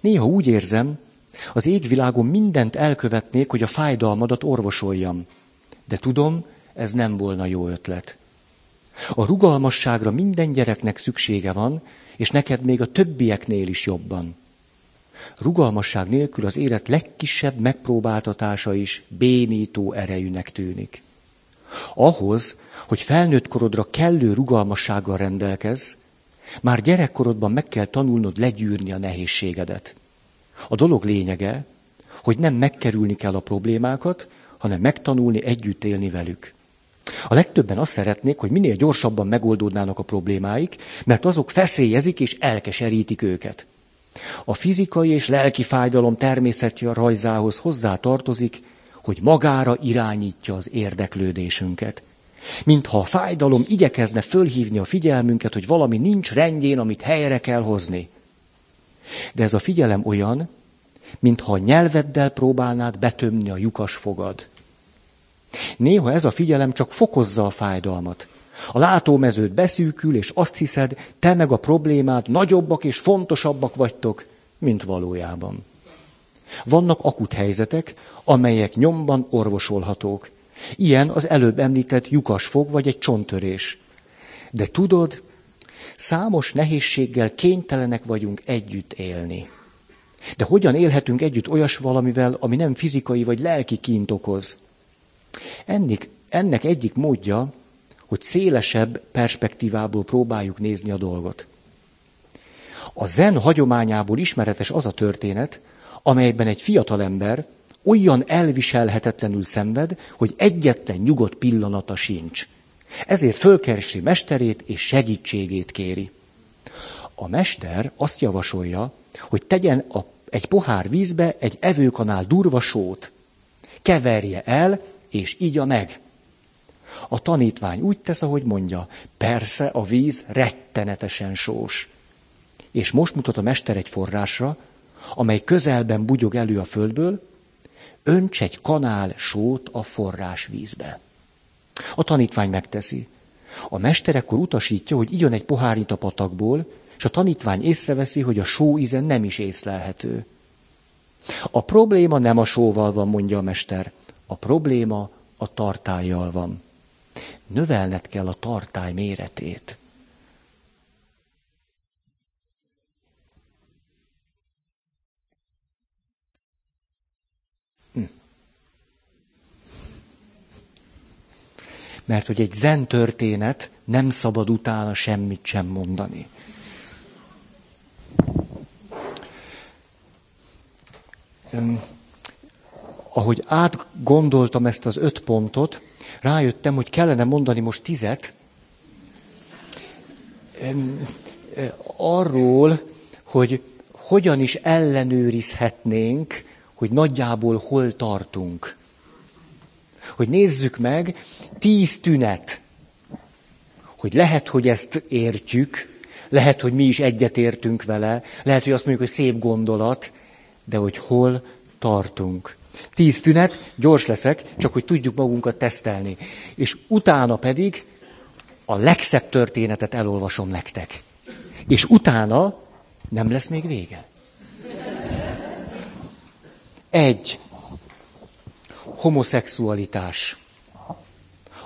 Néha úgy érzem, az égvilágon mindent elkövetnék, hogy a fájdalmadat orvosoljam. De tudom, ez nem volna jó ötlet. A rugalmasságra minden gyereknek szüksége van, és neked még a többieknél is jobban. Rugalmasság nélkül az élet legkisebb megpróbáltatása is bénító erejűnek tűnik. Ahhoz, hogy felnőtt korodra kellő rugalmassággal rendelkez, már gyerekkorodban meg kell tanulnod legyűrni a nehézségedet. A dolog lényege, hogy nem megkerülni kell a problémákat, hanem megtanulni együtt élni velük. A legtöbben azt szeretnék, hogy minél gyorsabban megoldódnának a problémáik, mert azok feszélyezik és elkeserítik őket. A fizikai és lelki fájdalom természetje a rajzához hozzá tartozik, hogy magára irányítja az érdeklődésünket. Mintha a fájdalom igyekezne fölhívni a figyelmünket, hogy valami nincs rendjén, amit helyre kell hozni. De ez a figyelem olyan, mintha a nyelveddel próbálnád betömni a lyukas fogad. Néha ez a figyelem csak fokozza a fájdalmat. A látómeződ beszűkül, és azt hiszed, te meg a problémád nagyobbak és fontosabbak vagytok, mint valójában. Vannak akut helyzetek, amelyek nyomban orvosolhatók. Ilyen az előbb említett lyukasfog vagy egy csonttörés. De tudod, számos nehézséggel kénytelenek vagyunk együtt élni. De hogyan élhetünk együtt olyas valamivel, ami nem fizikai vagy lelki kint okoz? Ennek, ennek egyik módja, hogy szélesebb perspektívából próbáljuk nézni a dolgot. A zen hagyományából ismeretes az a történet, amelyben egy fiatalember olyan elviselhetetlenül szenved, hogy egyetlen nyugodt pillanata sincs. Ezért fölkeresi mesterét és segítségét kéri. A mester azt javasolja, hogy tegyen a, egy pohár vízbe egy evőkanál durva sót, keverje el, és igya meg. A tanítvány úgy tesz, ahogy mondja, persze a víz rettenetesen sós. És most mutat a mester egy forrásra, amely közelben bugyog elő a földből, önts egy kanál sót a forrás vízbe. A tanítvány megteszi. A mester ekkor utasítja, hogy igyon egy pohárnyit a patakból, és a tanítvány észreveszi, hogy a só íze nem is észlelhető. A probléma nem a sóval van, mondja a mester. A probléma a tartályjal van. Növelned kell a tartály méretét. Mert hogy egy zen történet nem szabad utána semmit sem mondani. ahogy átgondoltam ezt az öt pontot, rájöttem, hogy kellene mondani most tizet, arról, hogy hogyan is ellenőrizhetnénk, hogy nagyjából hol tartunk. Hogy nézzük meg, tíz tünet, hogy lehet, hogy ezt értjük, lehet, hogy mi is egyetértünk vele, lehet, hogy azt mondjuk, hogy szép gondolat, de hogy hol tartunk. Tíz tünet, gyors leszek, csak hogy tudjuk magunkat tesztelni. És utána pedig a legszebb történetet elolvasom nektek. És utána nem lesz még vége. Egy. Homoszexualitás.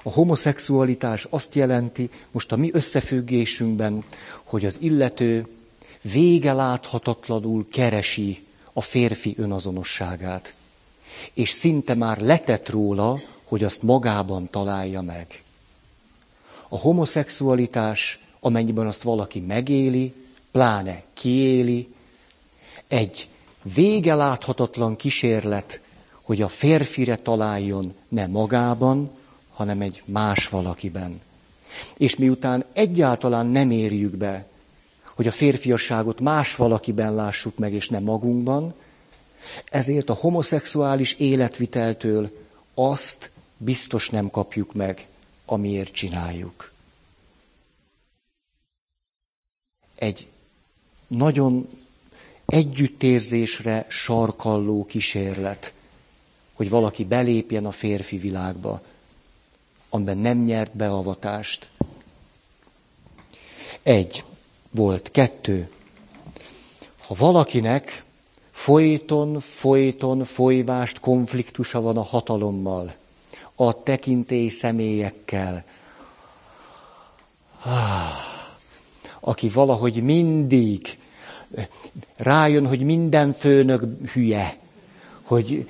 A homoszexualitás azt jelenti, most a mi összefüggésünkben, hogy az illető vége láthatatlanul keresi a férfi önazonosságát. És szinte már letett róla, hogy azt magában találja meg. A homoszexualitás, amennyiben azt valaki megéli, pláne kiéli, egy vége láthatatlan kísérlet, hogy a férfire találjon ne magában, hanem egy más valakiben. És miután egyáltalán nem érjük be, hogy a férfiasságot más valakiben lássuk meg, és nem magunkban, ezért a homoszexuális életviteltől azt biztos nem kapjuk meg, amiért csináljuk. Egy nagyon együttérzésre sarkalló kísérlet, hogy valaki belépjen a férfi világba, amiben nem nyert beavatást. Egy volt, kettő. Ha valakinek folyton, folyton folyvást konfliktusa van a hatalommal, a tekintély személyekkel, aki valahogy mindig rájön, hogy minden főnök hülye, hogy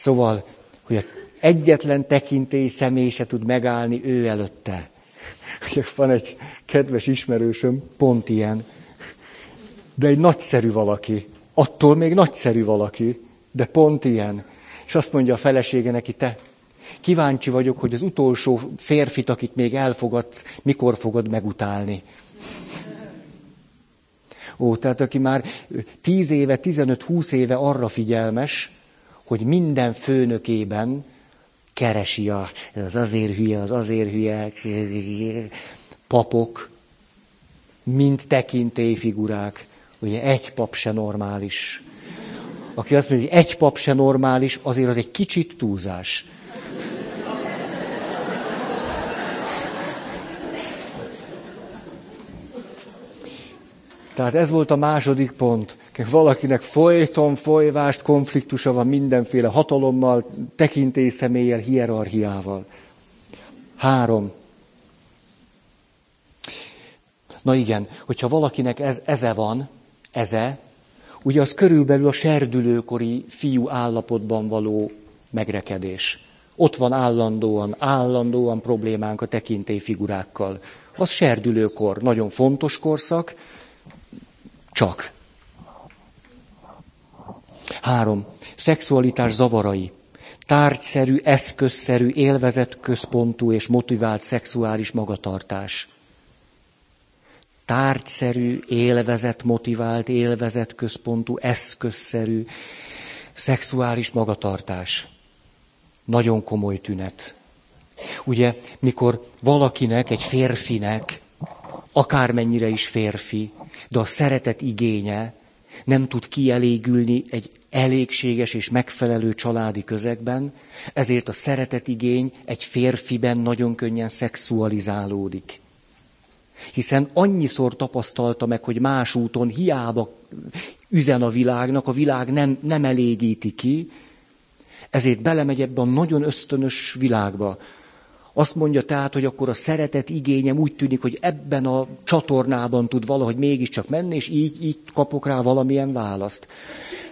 szóval, hogy egyetlen tekintély személy se tud megállni ő előtte. Van egy kedves ismerősöm, pont ilyen, de egy nagyszerű valaki. Attól még nagyszerű valaki, de pont ilyen. És azt mondja a felesége neki, te, kíváncsi vagyok, hogy az utolsó férfit, akit még elfogadsz, mikor fogod megutálni. Ó, tehát aki már 10 éve, 15-20 éve arra figyelmes, hogy minden főnökében keresi a, az azért hülye, az azért hülye, papok, mint tekintélyfigurák. Ugye egy pap se normális. Aki azt mondja, hogy egy pap se normális, azért az egy kicsit túlzás. Tehát ez volt a második pont. Valakinek folyton folyvást, konfliktusa van mindenféle hatalommal, személlyel, hierarchiával. Három. Na igen, hogyha valakinek ez, eze van, eze, ugye az körülbelül a serdülőkori fiú állapotban való megrekedés. Ott van állandóan, állandóan problémánk a tekintélyfigurákkal. Az serdülőkor, nagyon fontos korszak, csak. Három. Szexualitás zavarai. Tárgyszerű, eszközszerű, élvezetközpontú és motivált szexuális magatartás. Tárgyszerű, élvezet motivált, élvezetközpontú, eszközszerű szexuális magatartás. Nagyon komoly tünet. Ugye, mikor valakinek, egy férfinek, akármennyire is férfi, de a szeretet igénye nem tud kielégülni egy elégséges és megfelelő családi közegben, ezért a szeretet igény egy férfiben nagyon könnyen szexualizálódik. Hiszen annyiszor tapasztalta meg, hogy más úton hiába üzen a világnak, a világ nem, nem elégíti ki, ezért belemegy ebbe a nagyon ösztönös világba, azt mondja tehát, hogy akkor a szeretet igényem úgy tűnik, hogy ebben a csatornában tud valahogy mégiscsak menni, és így, így kapok rá valamilyen választ.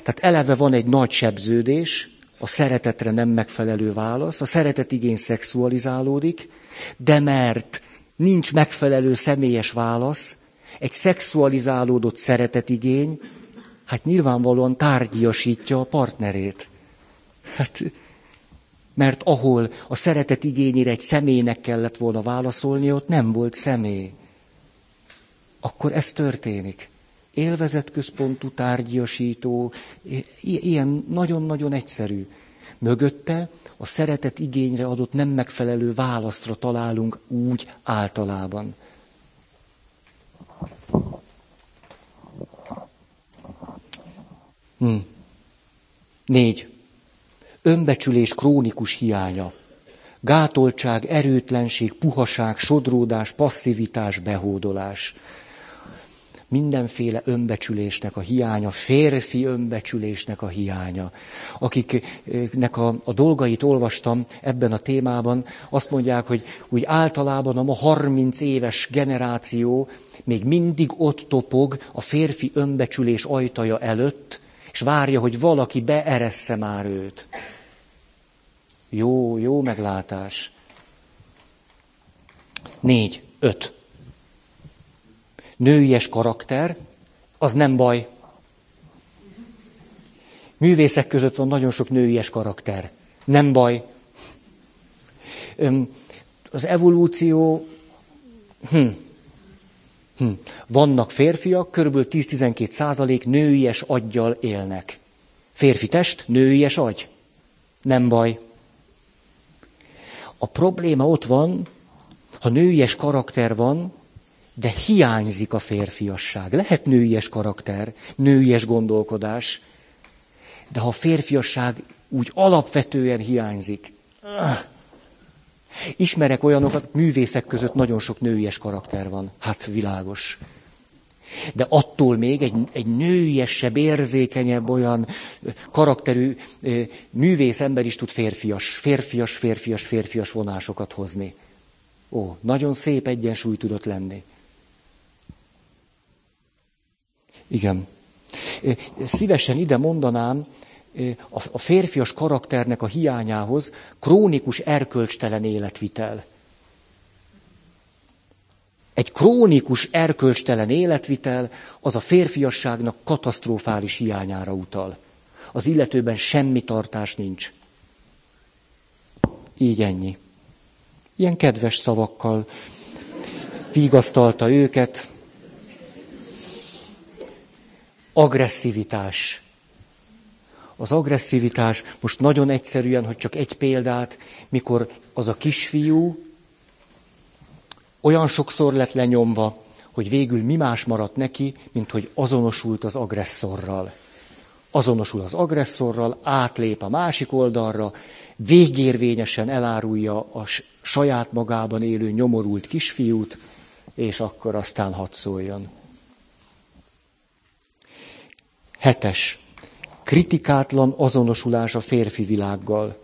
Tehát eleve van egy nagy sebződés, a szeretetre nem megfelelő válasz, a szeretet igény szexualizálódik, de mert nincs megfelelő személyes válasz, egy szexualizálódott szeretetigény, hát nyilvánvalóan tárgyasítja a partnerét. Hát mert ahol a szeretet igényére egy személynek kellett volna válaszolni, ott nem volt személy. Akkor ez történik. Élvezetközpontú, tárgyasító, ilyen nagyon-nagyon egyszerű. Mögötte a szeretet igényre adott nem megfelelő válaszra találunk úgy általában. Hm. Négy önbecsülés krónikus hiánya, gátoltság, erőtlenség, puhaság, sodródás, passzivitás, behódolás. mindenféle önbecsülésnek a hiánya, férfi önbecsülésnek a hiánya. Akiknek a, a dolgait olvastam ebben a témában, azt mondják, hogy úgy általában a ma 30 éves generáció még mindig ott topog a férfi önbecsülés ajtaja előtt, és várja, hogy valaki beeressze már őt. Jó, jó meglátás. Négy, öt. Nőies karakter, az nem baj. Művészek között van nagyon sok nőies karakter. Nem baj. Az evolúció... Hm. Hm. Vannak férfiak, kb. 10-12 százalék nőies aggyal élnek. Férfi test, nőies agy. Nem baj. A probléma ott van, ha nőies karakter van, de hiányzik a férfiasság. Lehet nőies karakter, nőies gondolkodás, de ha a férfiasság úgy alapvetően hiányzik. Ismerek olyanokat, művészek között nagyon sok nőies karakter van. Hát világos. De attól még egy, egy nőiesebb, érzékenyebb, olyan karakterű művész ember is tud férfias, férfias, férfias, férfias vonásokat hozni. Ó, nagyon szép egyensúly tudott lenni. Igen. Szívesen ide mondanám, a férfias karakternek a hiányához krónikus erkölcstelen életvitel. Egy krónikus erkölcstelen életvitel az a férfiasságnak katasztrofális hiányára utal. Az illetőben semmi tartás nincs. Így ennyi. Ilyen kedves szavakkal vigasztalta őket. Agresszivitás. Az agresszivitás, most nagyon egyszerűen, hogy csak egy példát, mikor az a kisfiú olyan sokszor lett lenyomva, hogy végül mi más maradt neki, mint hogy azonosult az agresszorral. Azonosul az agresszorral, átlép a másik oldalra, végérvényesen elárulja a saját magában élő nyomorult kisfiút, és akkor aztán hadd szóljon. Hetes. Kritikátlan azonosulás a férfi világgal.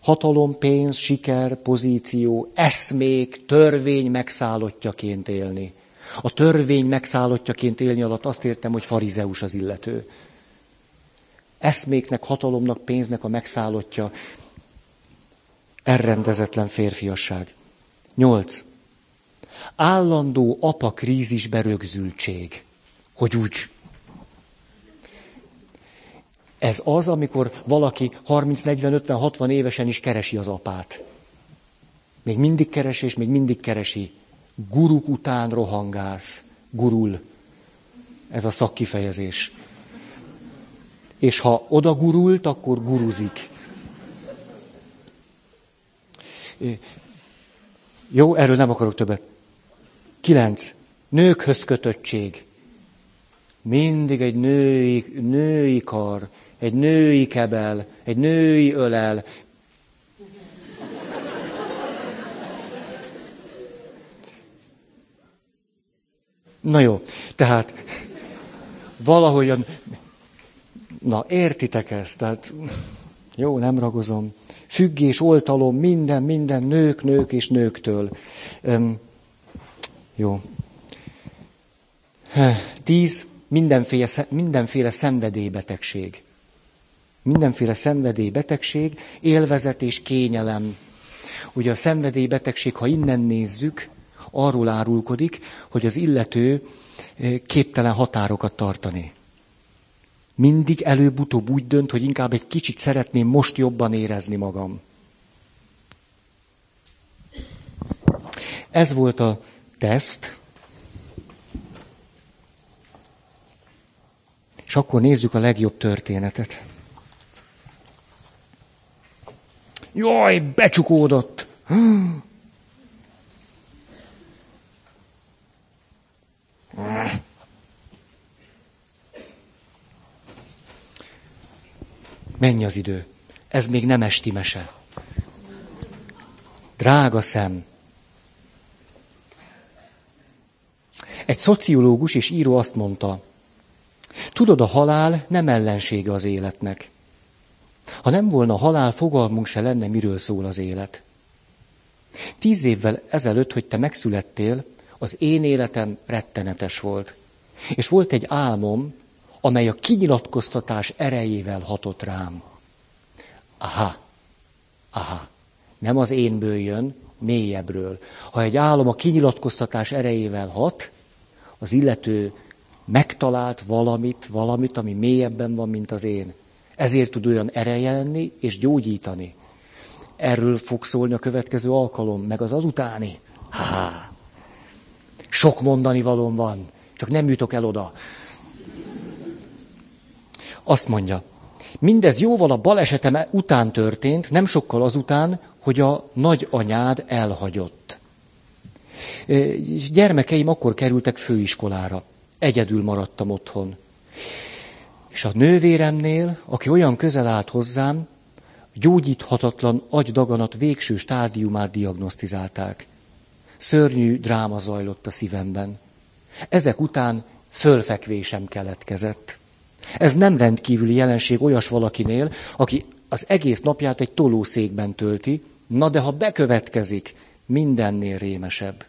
Hatalom, pénz, siker, pozíció, eszmék, törvény megszállottjaként élni. A törvény megszállottjaként élni alatt azt értem, hogy farizeus az illető. Eszméknek, hatalomnak, pénznek a megszállottja, elrendezetlen férfiasság. Nyolc. Állandó apa krízisbe rögzültség. Hogy úgy. Ez az, amikor valaki 30, 40, 50, 60 évesen is keresi az apát. Még mindig keresi, és még mindig keresi. Guruk után rohangász. Gurul. Ez a szakkifejezés. És ha oda gurult, akkor guruzik. Jó, erről nem akarok többet. Kilenc. Nőkhöz kötöttség. Mindig egy női, női kar, egy női kebel, egy női ölel. Na jó, tehát valahogyan, na értitek ezt, tehát jó, nem ragozom függés, oltalom, minden, minden, nők, nők és nőktől. Öm, jó. Tíz, mindenféle, mindenféle szenvedélybetegség. Mindenféle szenvedélybetegség, élvezet és kényelem. Ugye a szenvedélybetegség, ha innen nézzük, arról árulkodik, hogy az illető képtelen határokat tartani mindig előbb-utóbb úgy dönt, hogy inkább egy kicsit szeretném most jobban érezni magam. Ez volt a teszt. És akkor nézzük a legjobb történetet. Jaj, becsukódott! Menj az idő. Ez még nem esti mese. Drága szem. Egy szociológus és író azt mondta, tudod, a halál nem ellensége az életnek. Ha nem volna halál, fogalmunk se lenne, miről szól az élet. Tíz évvel ezelőtt, hogy te megszülettél, az én életem rettenetes volt. És volt egy álmom, amely a kinyilatkoztatás erejével hatott rám. Aha, aha, nem az énből jön, mélyebbről. Ha egy álom a kinyilatkoztatás erejével hat, az illető megtalált valamit, valamit, ami mélyebben van, mint az én. Ezért tud olyan ereje lenni és gyógyítani. Erről fog szólni a következő alkalom, meg az azutáni. Há, sok mondani valóm van, csak nem jutok el oda. Azt mondja, mindez jóval a balesetem után történt, nem sokkal azután, hogy a nagyanyád elhagyott. Gyermekeim akkor kerültek főiskolára. Egyedül maradtam otthon. És a nővéremnél, aki olyan közel állt hozzám, gyógyíthatatlan agydaganat végső stádiumát diagnosztizálták. Szörnyű dráma zajlott a szívemben. Ezek után fölfekvésem keletkezett. Ez nem rendkívüli jelenség olyas valakinél, aki az egész napját egy tolószékben tölti, na de ha bekövetkezik, mindennél rémesebb.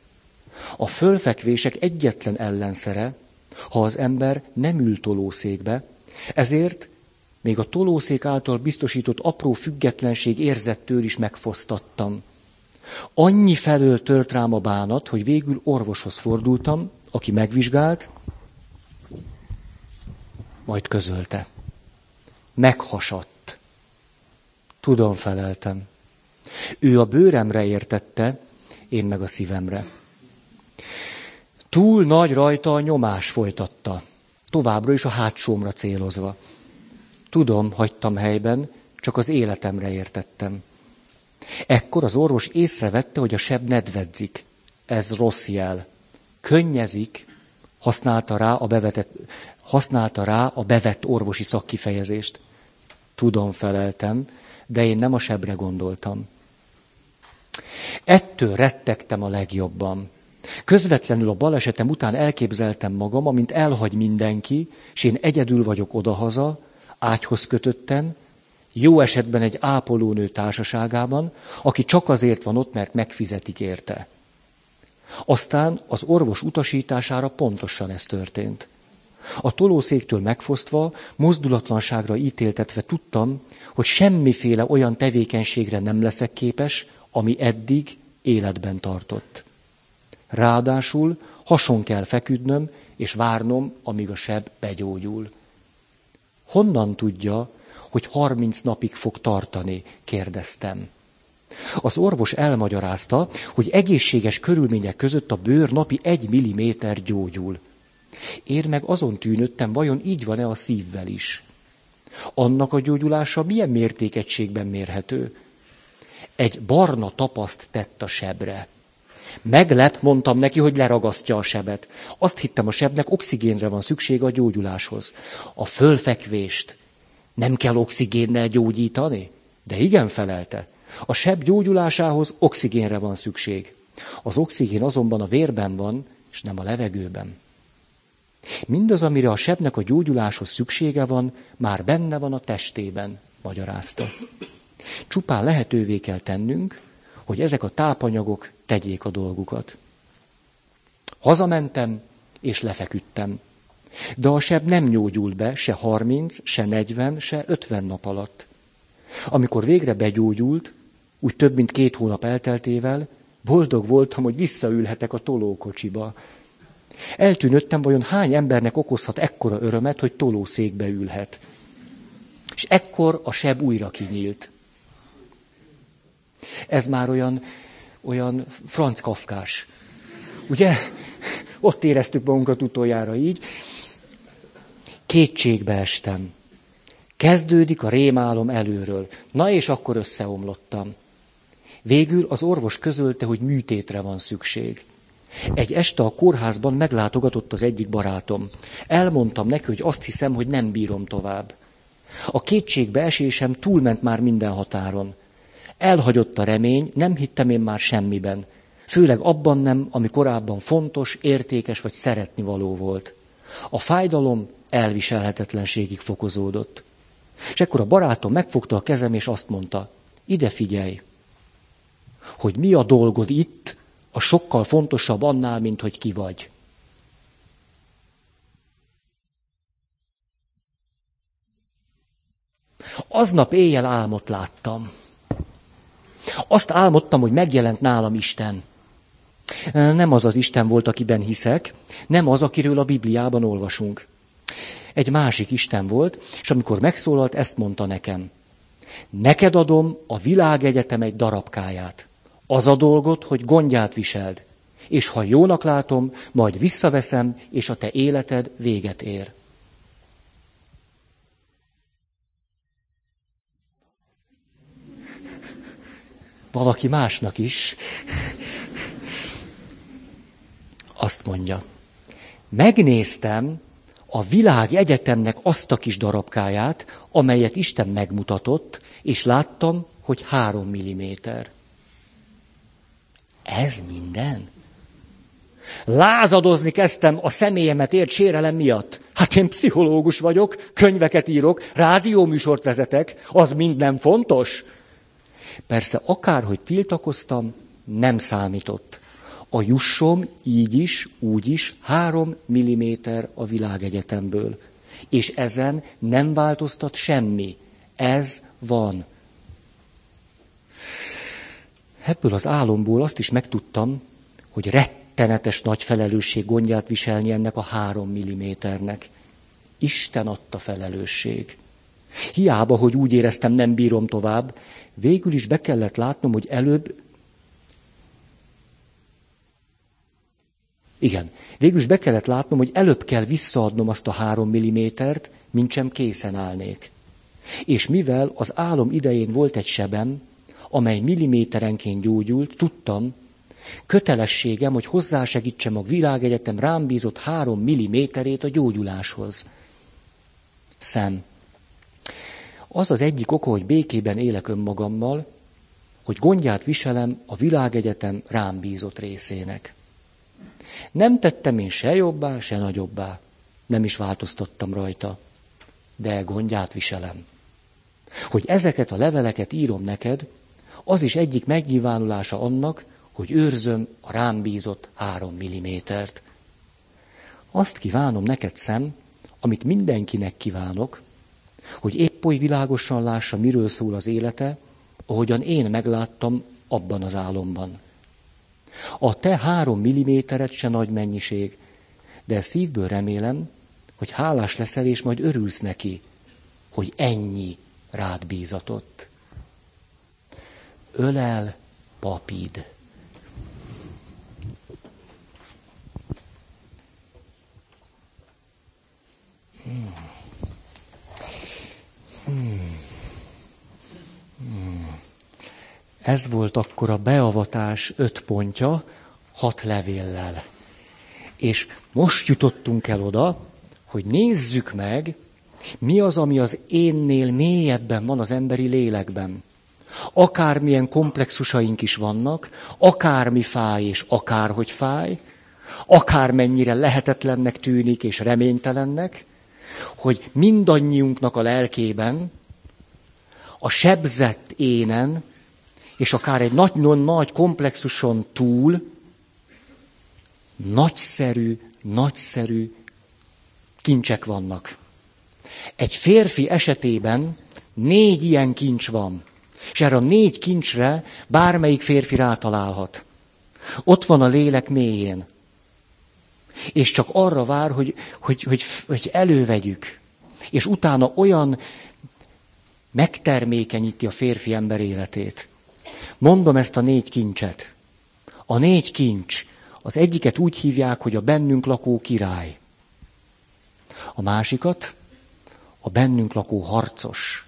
A fölfekvések egyetlen ellenszere, ha az ember nem ül tolószékbe, ezért még a tolószék által biztosított apró függetlenség érzettől is megfosztattam. Annyi felől tört rám a bánat, hogy végül orvoshoz fordultam, aki megvizsgált, majd közölte. Meghasadt. Tudom, feleltem. Ő a bőremre értette, én meg a szívemre. Túl nagy rajta a nyomás folytatta, továbbra is a hátsómra célozva. Tudom, hagytam helyben, csak az életemre értettem. Ekkor az orvos észrevette, hogy a seb nedvedzik. Ez rossz jel. Könnyezik, használta rá a bevetett, használta rá a bevett orvosi szakkifejezést. Tudom, feleltem, de én nem a sebre gondoltam. Ettől rettegtem a legjobban. Közvetlenül a balesetem után elképzeltem magam, amint elhagy mindenki, és én egyedül vagyok odahaza, ágyhoz kötötten, jó esetben egy ápolónő társaságában, aki csak azért van ott, mert megfizetik érte. Aztán az orvos utasítására pontosan ez történt. A tolószéktől megfosztva, mozdulatlanságra ítéltetve tudtam, hogy semmiféle olyan tevékenységre nem leszek képes, ami eddig életben tartott. Ráadásul hason kell feküdnöm, és várnom, amíg a seb begyógyul. Honnan tudja, hogy harminc napig fog tartani? kérdeztem. Az orvos elmagyarázta, hogy egészséges körülmények között a bőr napi egy milliméter gyógyul. Én meg azon tűnöttem, vajon így van-e a szívvel is. Annak a gyógyulása milyen mértékegységben mérhető? Egy barna tapaszt tett a sebre. Meglep, mondtam neki, hogy leragasztja a sebet. Azt hittem, a sebnek oxigénre van szüksége a gyógyuláshoz. A fölfekvést nem kell oxigénnel gyógyítani? De igen, felelte. A seb gyógyulásához oxigénre van szükség. Az oxigén azonban a vérben van, és nem a levegőben. Mindaz, amire a sebnek a gyógyuláshoz szüksége van, már benne van a testében, magyarázta. Csupán lehetővé kell tennünk, hogy ezek a tápanyagok tegyék a dolgukat. Hazamentem, és lefeküdtem. De a seb nem nyógyult be se 30, se 40, se 50 nap alatt. Amikor végre begyógyult, úgy több mint két hónap elteltével, boldog voltam, hogy visszaülhetek a tolókocsiba. Eltűnöttem, vajon hány embernek okozhat ekkora örömet, hogy tolószékbe ülhet. És ekkor a seb újra kinyílt. Ez már olyan, olyan franc kafkás. Ugye? Ott éreztük magunkat utoljára így. Kétségbe estem. Kezdődik a rémálom előről. Na és akkor összeomlottam. Végül az orvos közölte, hogy műtétre van szükség. Egy este a kórházban meglátogatott az egyik barátom. Elmondtam neki, hogy azt hiszem, hogy nem bírom tovább. A kétségbe esésem túlment már minden határon. Elhagyott a remény, nem hittem én már semmiben. Főleg abban nem, ami korábban fontos, értékes vagy szeretni való volt. A fájdalom elviselhetetlenségig fokozódott. És ekkor a barátom megfogta a kezem, és azt mondta, ide figyelj, hogy mi a dolgod itt, a sokkal fontosabb annál, mint hogy ki vagy. Aznap éjjel álmot láttam. Azt álmodtam, hogy megjelent nálam Isten. Nem az az Isten volt, akiben hiszek, nem az, akiről a Bibliában olvasunk. Egy másik Isten volt, és amikor megszólalt, ezt mondta nekem. Neked adom a világegyetem egy darabkáját. Az a dolgot, hogy gondját viseld. És ha jónak látom, majd visszaveszem, és a te életed véget ér. Valaki másnak is. Azt mondja. Megnéztem a világ egyetemnek azt a kis darabkáját, amelyet Isten megmutatott, és láttam, hogy három milliméter. Ez minden? Lázadozni kezdtem a személyemet ért sérelem miatt. Hát én pszichológus vagyok, könyveket írok, rádióműsort vezetek, az mind nem fontos. Persze akárhogy tiltakoztam, nem számított. A jussom így is, úgy is három milliméter a világegyetemből. És ezen nem változtat semmi. Ez van. Ebből az álomból azt is megtudtam, hogy rettenetes nagy felelősség gondját viselni ennek a három milliméternek. Isten adta felelősség. Hiába, hogy úgy éreztem, nem bírom tovább, végül is be kellett látnom, hogy előbb Igen. Végül is be kellett látnom, hogy előbb kell visszaadnom azt a három millimétert, mint sem készen állnék. És mivel az álom idején volt egy sebem, amely milliméterenként gyógyult, tudtam, kötelességem, hogy hozzásegítsem a világegyetem rám bízott három milliméterét a gyógyuláshoz. Szem. Az az egyik oka, hogy békében élek önmagammal, hogy gondját viselem a világegyetem rám bízott részének. Nem tettem én se jobbá, se nagyobbá. Nem is változtattam rajta. De gondját viselem. Hogy ezeket a leveleket írom neked, az is egyik megnyilvánulása annak, hogy őrzöm a rám bízott három millimétert. Azt kívánom neked szem, amit mindenkinek kívánok, hogy épp oly világosan lássa, miről szól az élete, ahogyan én megláttam abban az álomban. A te három milliméteret se nagy mennyiség, de szívből remélem, hogy hálás leszel, és majd örülsz neki, hogy ennyi rád bízatott. Ölel papid. Ez volt akkor a beavatás öt pontja, hat levéllel. És most jutottunk el oda, hogy nézzük meg, mi az, ami az énnél mélyebben van az emberi lélekben. Akármilyen komplexusaink is vannak, akármi fáj és akárhogy fáj, akármennyire lehetetlennek tűnik és reménytelennek, hogy mindannyiunknak a lelkében, a sebzett énen és akár egy nagy, nagy komplexuson túl nagyszerű, nagyszerű kincsek vannak. Egy férfi esetében négy ilyen kincs van. És erre a négy kincsre bármelyik férfi rátalálhat. Ott van a lélek mélyén. És csak arra vár, hogy, hogy, hogy, hogy elővegyük. És utána olyan megtermékenyíti a férfi ember életét. Mondom ezt a négy kincset. A négy kincs, az egyiket úgy hívják, hogy a bennünk lakó király. A másikat a bennünk lakó harcos.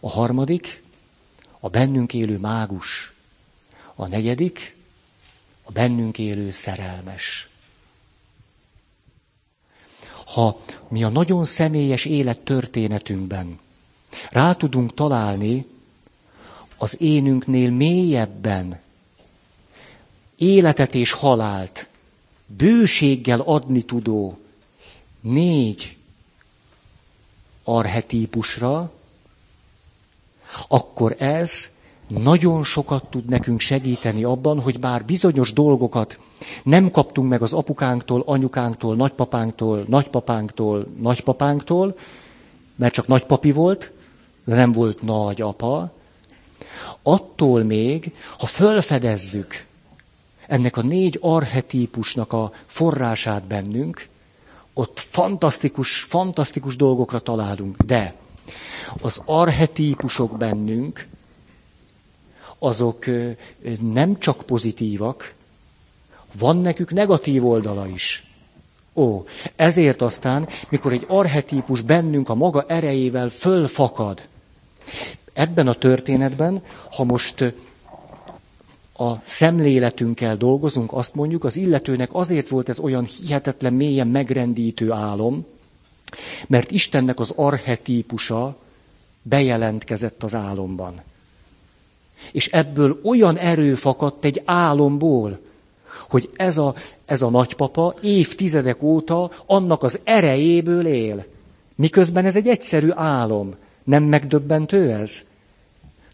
A harmadik a bennünk élő mágus. A negyedik a bennünk élő szerelmes. Ha mi a nagyon személyes élet történetünkben rá tudunk találni az énünknél mélyebben életet és halált bőséggel adni tudó négy arhetípusra, akkor ez nagyon sokat tud nekünk segíteni abban, hogy bár bizonyos dolgokat nem kaptunk meg az apukánktól, anyukánktól, nagypapánktól, nagypapánktól, nagypapánktól, mert csak nagypapi volt, de nem volt nagyapa, attól még, ha fölfedezzük ennek a négy arhetípusnak a forrását bennünk, ott fantasztikus, fantasztikus dolgokra találunk. De az arhetípusok bennünk, azok nem csak pozitívak, van nekük negatív oldala is. Ó, ezért aztán, mikor egy arhetípus bennünk a maga erejével fölfakad, ebben a történetben, ha most a szemléletünkkel dolgozunk, azt mondjuk, az illetőnek azért volt ez olyan hihetetlen mélyen megrendítő álom, mert Istennek az arhetípusa bejelentkezett az álomban. És ebből olyan erő fakadt egy álomból, hogy ez a, ez a nagypapa évtizedek óta annak az erejéből él. Miközben ez egy egyszerű álom. Nem megdöbbentő ez?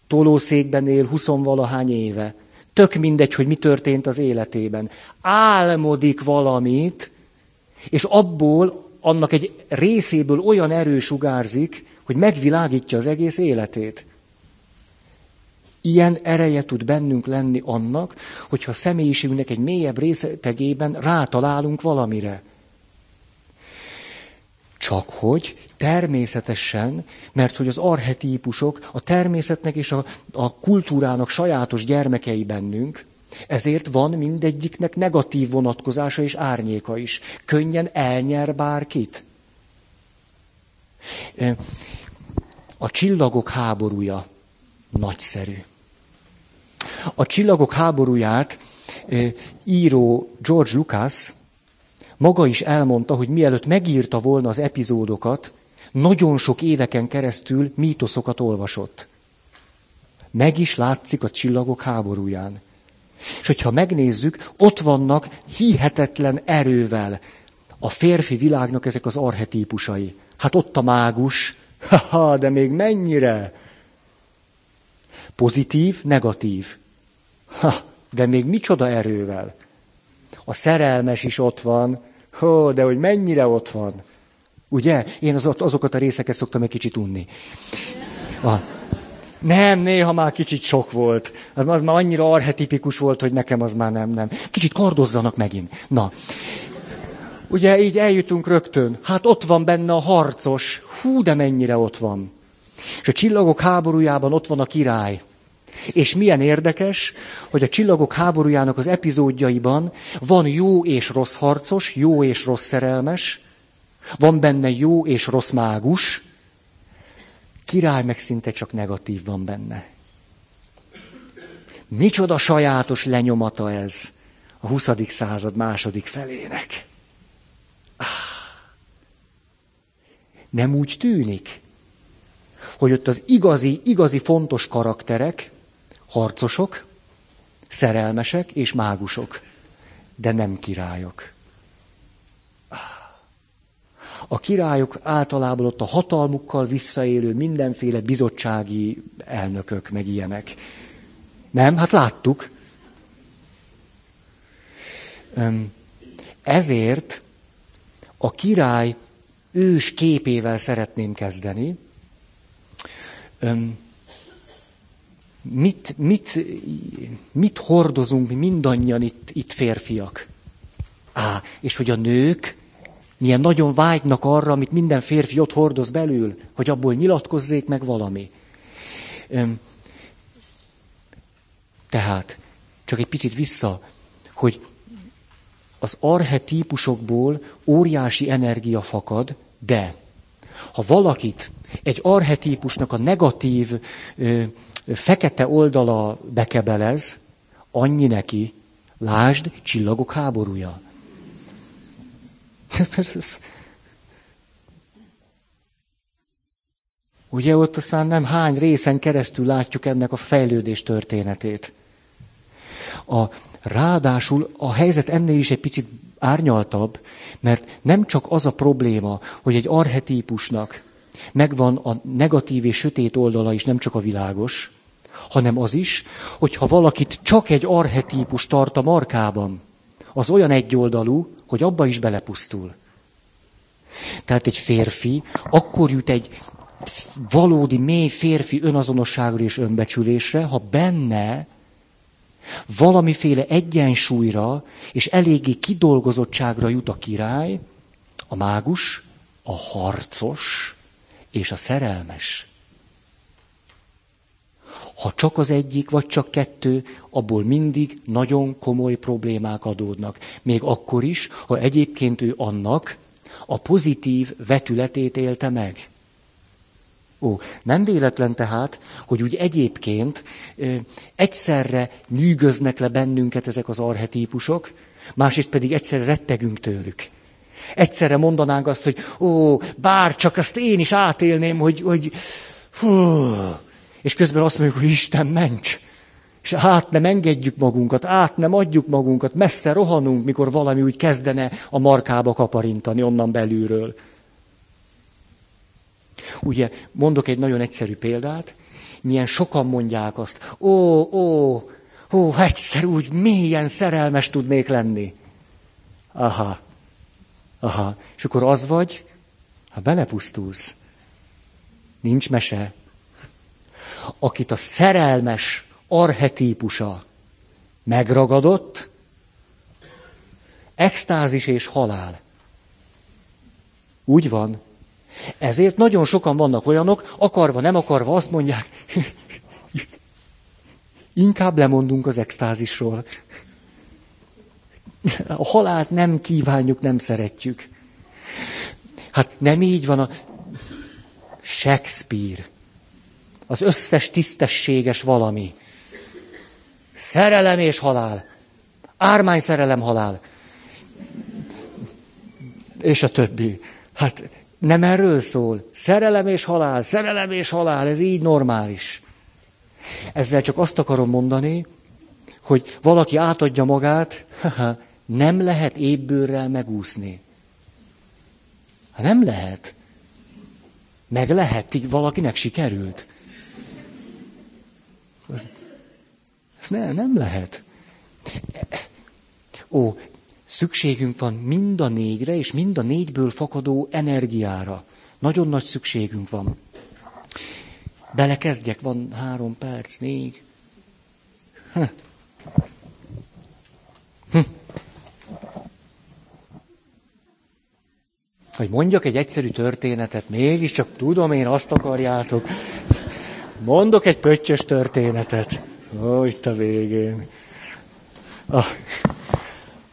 Tolószékben él huszonvalahány éve. Tök mindegy, hogy mi történt az életében. Álmodik valamit, és abból, annak egy részéből olyan erő sugárzik, hogy megvilágítja az egész életét. Ilyen ereje tud bennünk lenni annak, hogyha a személyiségünknek egy mélyebb résztegében rátalálunk valamire. Csak hogy természetesen, mert hogy az arhetípusok a természetnek és a, a kultúrának sajátos gyermekei bennünk, ezért van mindegyiknek negatív vonatkozása és árnyéka is. Könnyen elnyer bárkit. A csillagok háborúja nagyszerű. A csillagok háborúját író George Lucas maga is elmondta, hogy mielőtt megírta volna az epizódokat, nagyon sok éveken keresztül mítoszokat olvasott. Meg is látszik a csillagok háborúján. És hogyha megnézzük, ott vannak hihetetlen erővel a férfi világnak ezek az arhetípusai. Hát ott a mágus, haha, de még mennyire? Pozitív, negatív. Ha, de még micsoda erővel. A szerelmes is ott van, Hó, de hogy mennyire ott van. Ugye? Én az, azokat a részeket szoktam egy kicsit unni. A, nem, néha már kicsit sok volt. Az már annyira arhetipikus volt, hogy nekem az már nem, nem. Kicsit kardozzanak megint. Na. Ugye így eljutunk rögtön. Hát ott van benne a harcos. Hú, de mennyire ott van. És a csillagok háborújában ott van a király. És milyen érdekes, hogy a csillagok háborújának az epizódjaiban van jó és rossz harcos, jó és rossz szerelmes, van benne jó és rossz mágus, király meg szinte csak negatív van benne. Micsoda sajátos lenyomata ez a 20. század második felének. Nem úgy tűnik, hogy ott az igazi, igazi fontos karakterek, harcosok, szerelmesek és mágusok, de nem királyok. A királyok általában ott a hatalmukkal visszaélő mindenféle bizottsági elnökök, meg ilyenek. Nem? Hát láttuk. Ezért a király ős képével szeretném kezdeni mit, mit, mit hordozunk mi mindannyian itt, itt férfiak? Á, és hogy a nők milyen nagyon vágynak arra, amit minden férfi ott hordoz belül, hogy abból nyilatkozzék meg valami. Tehát, csak egy picit vissza, hogy az arhetípusokból óriási energia fakad, de ha valakit egy arhetípusnak a negatív fekete oldala bekebelez, annyi neki, lásd, csillagok háborúja. Ugye ott aztán nem hány részen keresztül látjuk ennek a fejlődés történetét. A Ráadásul a helyzet ennél is egy picit árnyaltabb, mert nem csak az a probléma, hogy egy arhetípusnak megvan a negatív és sötét oldala is, nem csak a világos, hanem az is, hogyha valakit csak egy arhetípus tart a markában, az olyan egyoldalú, hogy abba is belepusztul. Tehát egy férfi akkor jut egy valódi mély férfi önazonosságra és önbecsülésre, ha benne valamiféle egyensúlyra és eléggé kidolgozottságra jut a király, a mágus, a harcos és a szerelmes. Ha csak az egyik, vagy csak kettő, abból mindig nagyon komoly problémák adódnak. Még akkor is, ha egyébként ő annak a pozitív vetületét élte meg. Ó, nem véletlen tehát, hogy úgy egyébként ö, egyszerre nyűgöznek le bennünket ezek az arhetípusok, másrészt pedig egyszerre rettegünk tőlük. Egyszerre mondanánk azt, hogy ó, bár csak azt én is átélném, hogy, hogy hú, és közben azt mondjuk, hogy Isten ments. És át nem engedjük magunkat, át nem adjuk magunkat, messze rohanunk, mikor valami úgy kezdene a markába kaparintani onnan belülről. Ugye mondok egy nagyon egyszerű példát, milyen sokan mondják azt, ó, ó, ó, egyszer úgy mélyen szerelmes tudnék lenni. Aha, aha, és akkor az vagy, ha belepusztulsz. Nincs mese. Akit a szerelmes arhetípusa megragadott, extázis és halál. Úgy van. Ezért nagyon sokan vannak olyanok, akarva, nem akarva azt mondják, inkább lemondunk az extázisról. A halált nem kívánjuk, nem szeretjük. Hát nem így van a Shakespeare. Az összes tisztességes valami. Szerelem és halál. Ármány szerelem halál. És a többi. Hát nem erről szól. Szerelem és halál, szerelem és halál, ez így normális. Ezzel csak azt akarom mondani, hogy valaki átadja magát, nem lehet ébbőrrel megúszni. Ha nem lehet. Meg lehet, valakinek sikerült. Nem, nem lehet. Ó, Szükségünk van mind a négyre, és mind a négyből fakadó energiára. Nagyon nagy szükségünk van. Belekezdjek, van három perc, négy. Hm. Hogy mondjak egy egyszerű történetet, mégiscsak tudom, én azt akarjátok. Mondok egy pöttyös történetet. Ó, itt a végén. Ah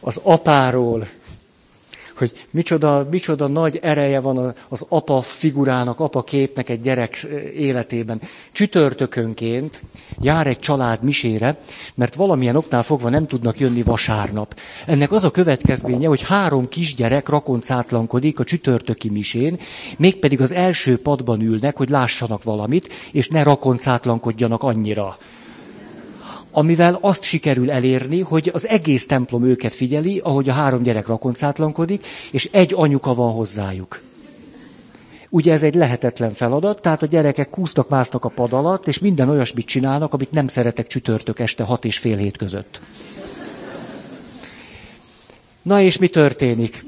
az apáról, hogy micsoda, micsoda nagy ereje van az apa figurának, apa képnek egy gyerek életében. Csütörtökönként jár egy család misére, mert valamilyen oknál fogva nem tudnak jönni vasárnap. Ennek az a következménye, hogy három kisgyerek rakoncátlankodik a csütörtöki misén, mégpedig az első padban ülnek, hogy lássanak valamit, és ne rakoncátlankodjanak annyira amivel azt sikerül elérni, hogy az egész templom őket figyeli, ahogy a három gyerek rakoncátlankodik, és egy anyuka van hozzájuk. Ugye ez egy lehetetlen feladat, tehát a gyerekek kúsztak, másznak a pad alatt, és minden olyasmit csinálnak, amit nem szeretek csütörtök este hat és fél hét között. Na és mi történik?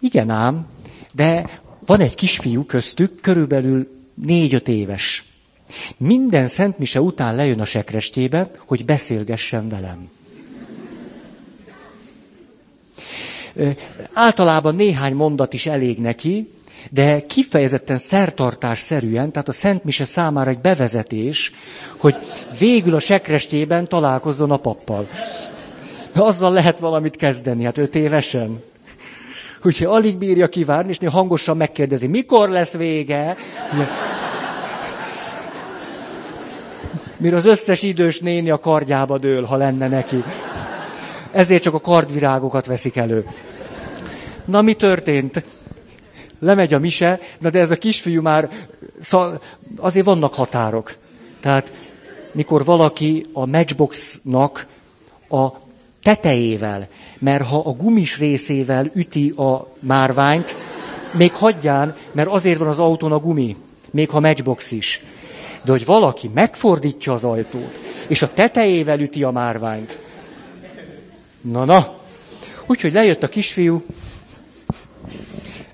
Igen ám, de van egy kisfiú köztük, körülbelül négy-öt éves. Minden szentmise után lejön a sekrestébe, hogy beszélgessen velem. Általában néhány mondat is elég neki, de kifejezetten szertartásszerűen, tehát a Szentmise számára egy bevezetés, hogy végül a sekrestében találkozzon a pappal. Azzal lehet valamit kezdeni, hát öt évesen. Úgyhogy alig bírja kivárni, és hangosan megkérdezi, mikor lesz vége mire az összes idős néni a kardjába dől, ha lenne neki. Ezért csak a kardvirágokat veszik elő. Na, mi történt? Lemegy a mise, na de ez a kisfiú már, szal, azért vannak határok. Tehát, mikor valaki a matchboxnak a tetejével, mert ha a gumis részével üti a márványt, még hagyján, mert azért van az autón a gumi, még ha matchbox is. De hogy valaki megfordítja az ajtót, és a tetejével üti a márványt. Na, na. Úgyhogy lejött a kisfiú,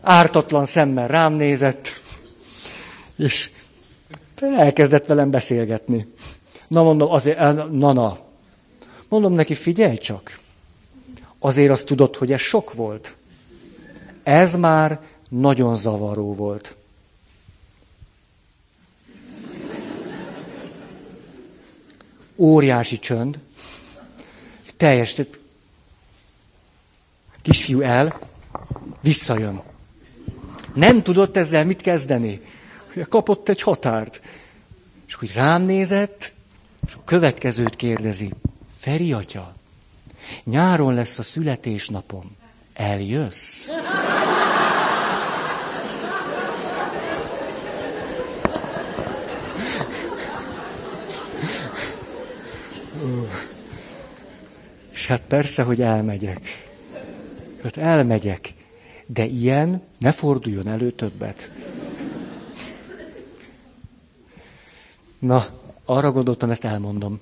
ártatlan szemmel rám nézett, és elkezdett velem beszélgetni. Na mondom, azért, na na. Mondom neki, figyelj csak. Azért azt tudod, hogy ez sok volt. Ez már nagyon zavaró volt. Óriási csönd. Teljes. Kisfiú el, visszajön. Nem tudott ezzel mit kezdeni. Kapott egy határt. És úgy rám nézett, és a következőt kérdezi. Feri atya, nyáron lesz a születésnapom. Eljössz? És hát persze, hogy elmegyek. Hát elmegyek. De ilyen ne forduljon elő többet. Na, arra gondoltam, ezt elmondom.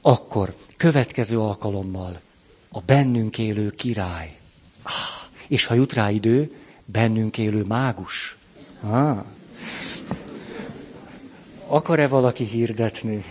Akkor, következő alkalommal a bennünk élő király. Ah, és ha jut rá idő, bennünk élő mágus. Ah. Akar-e valaki hirdetni?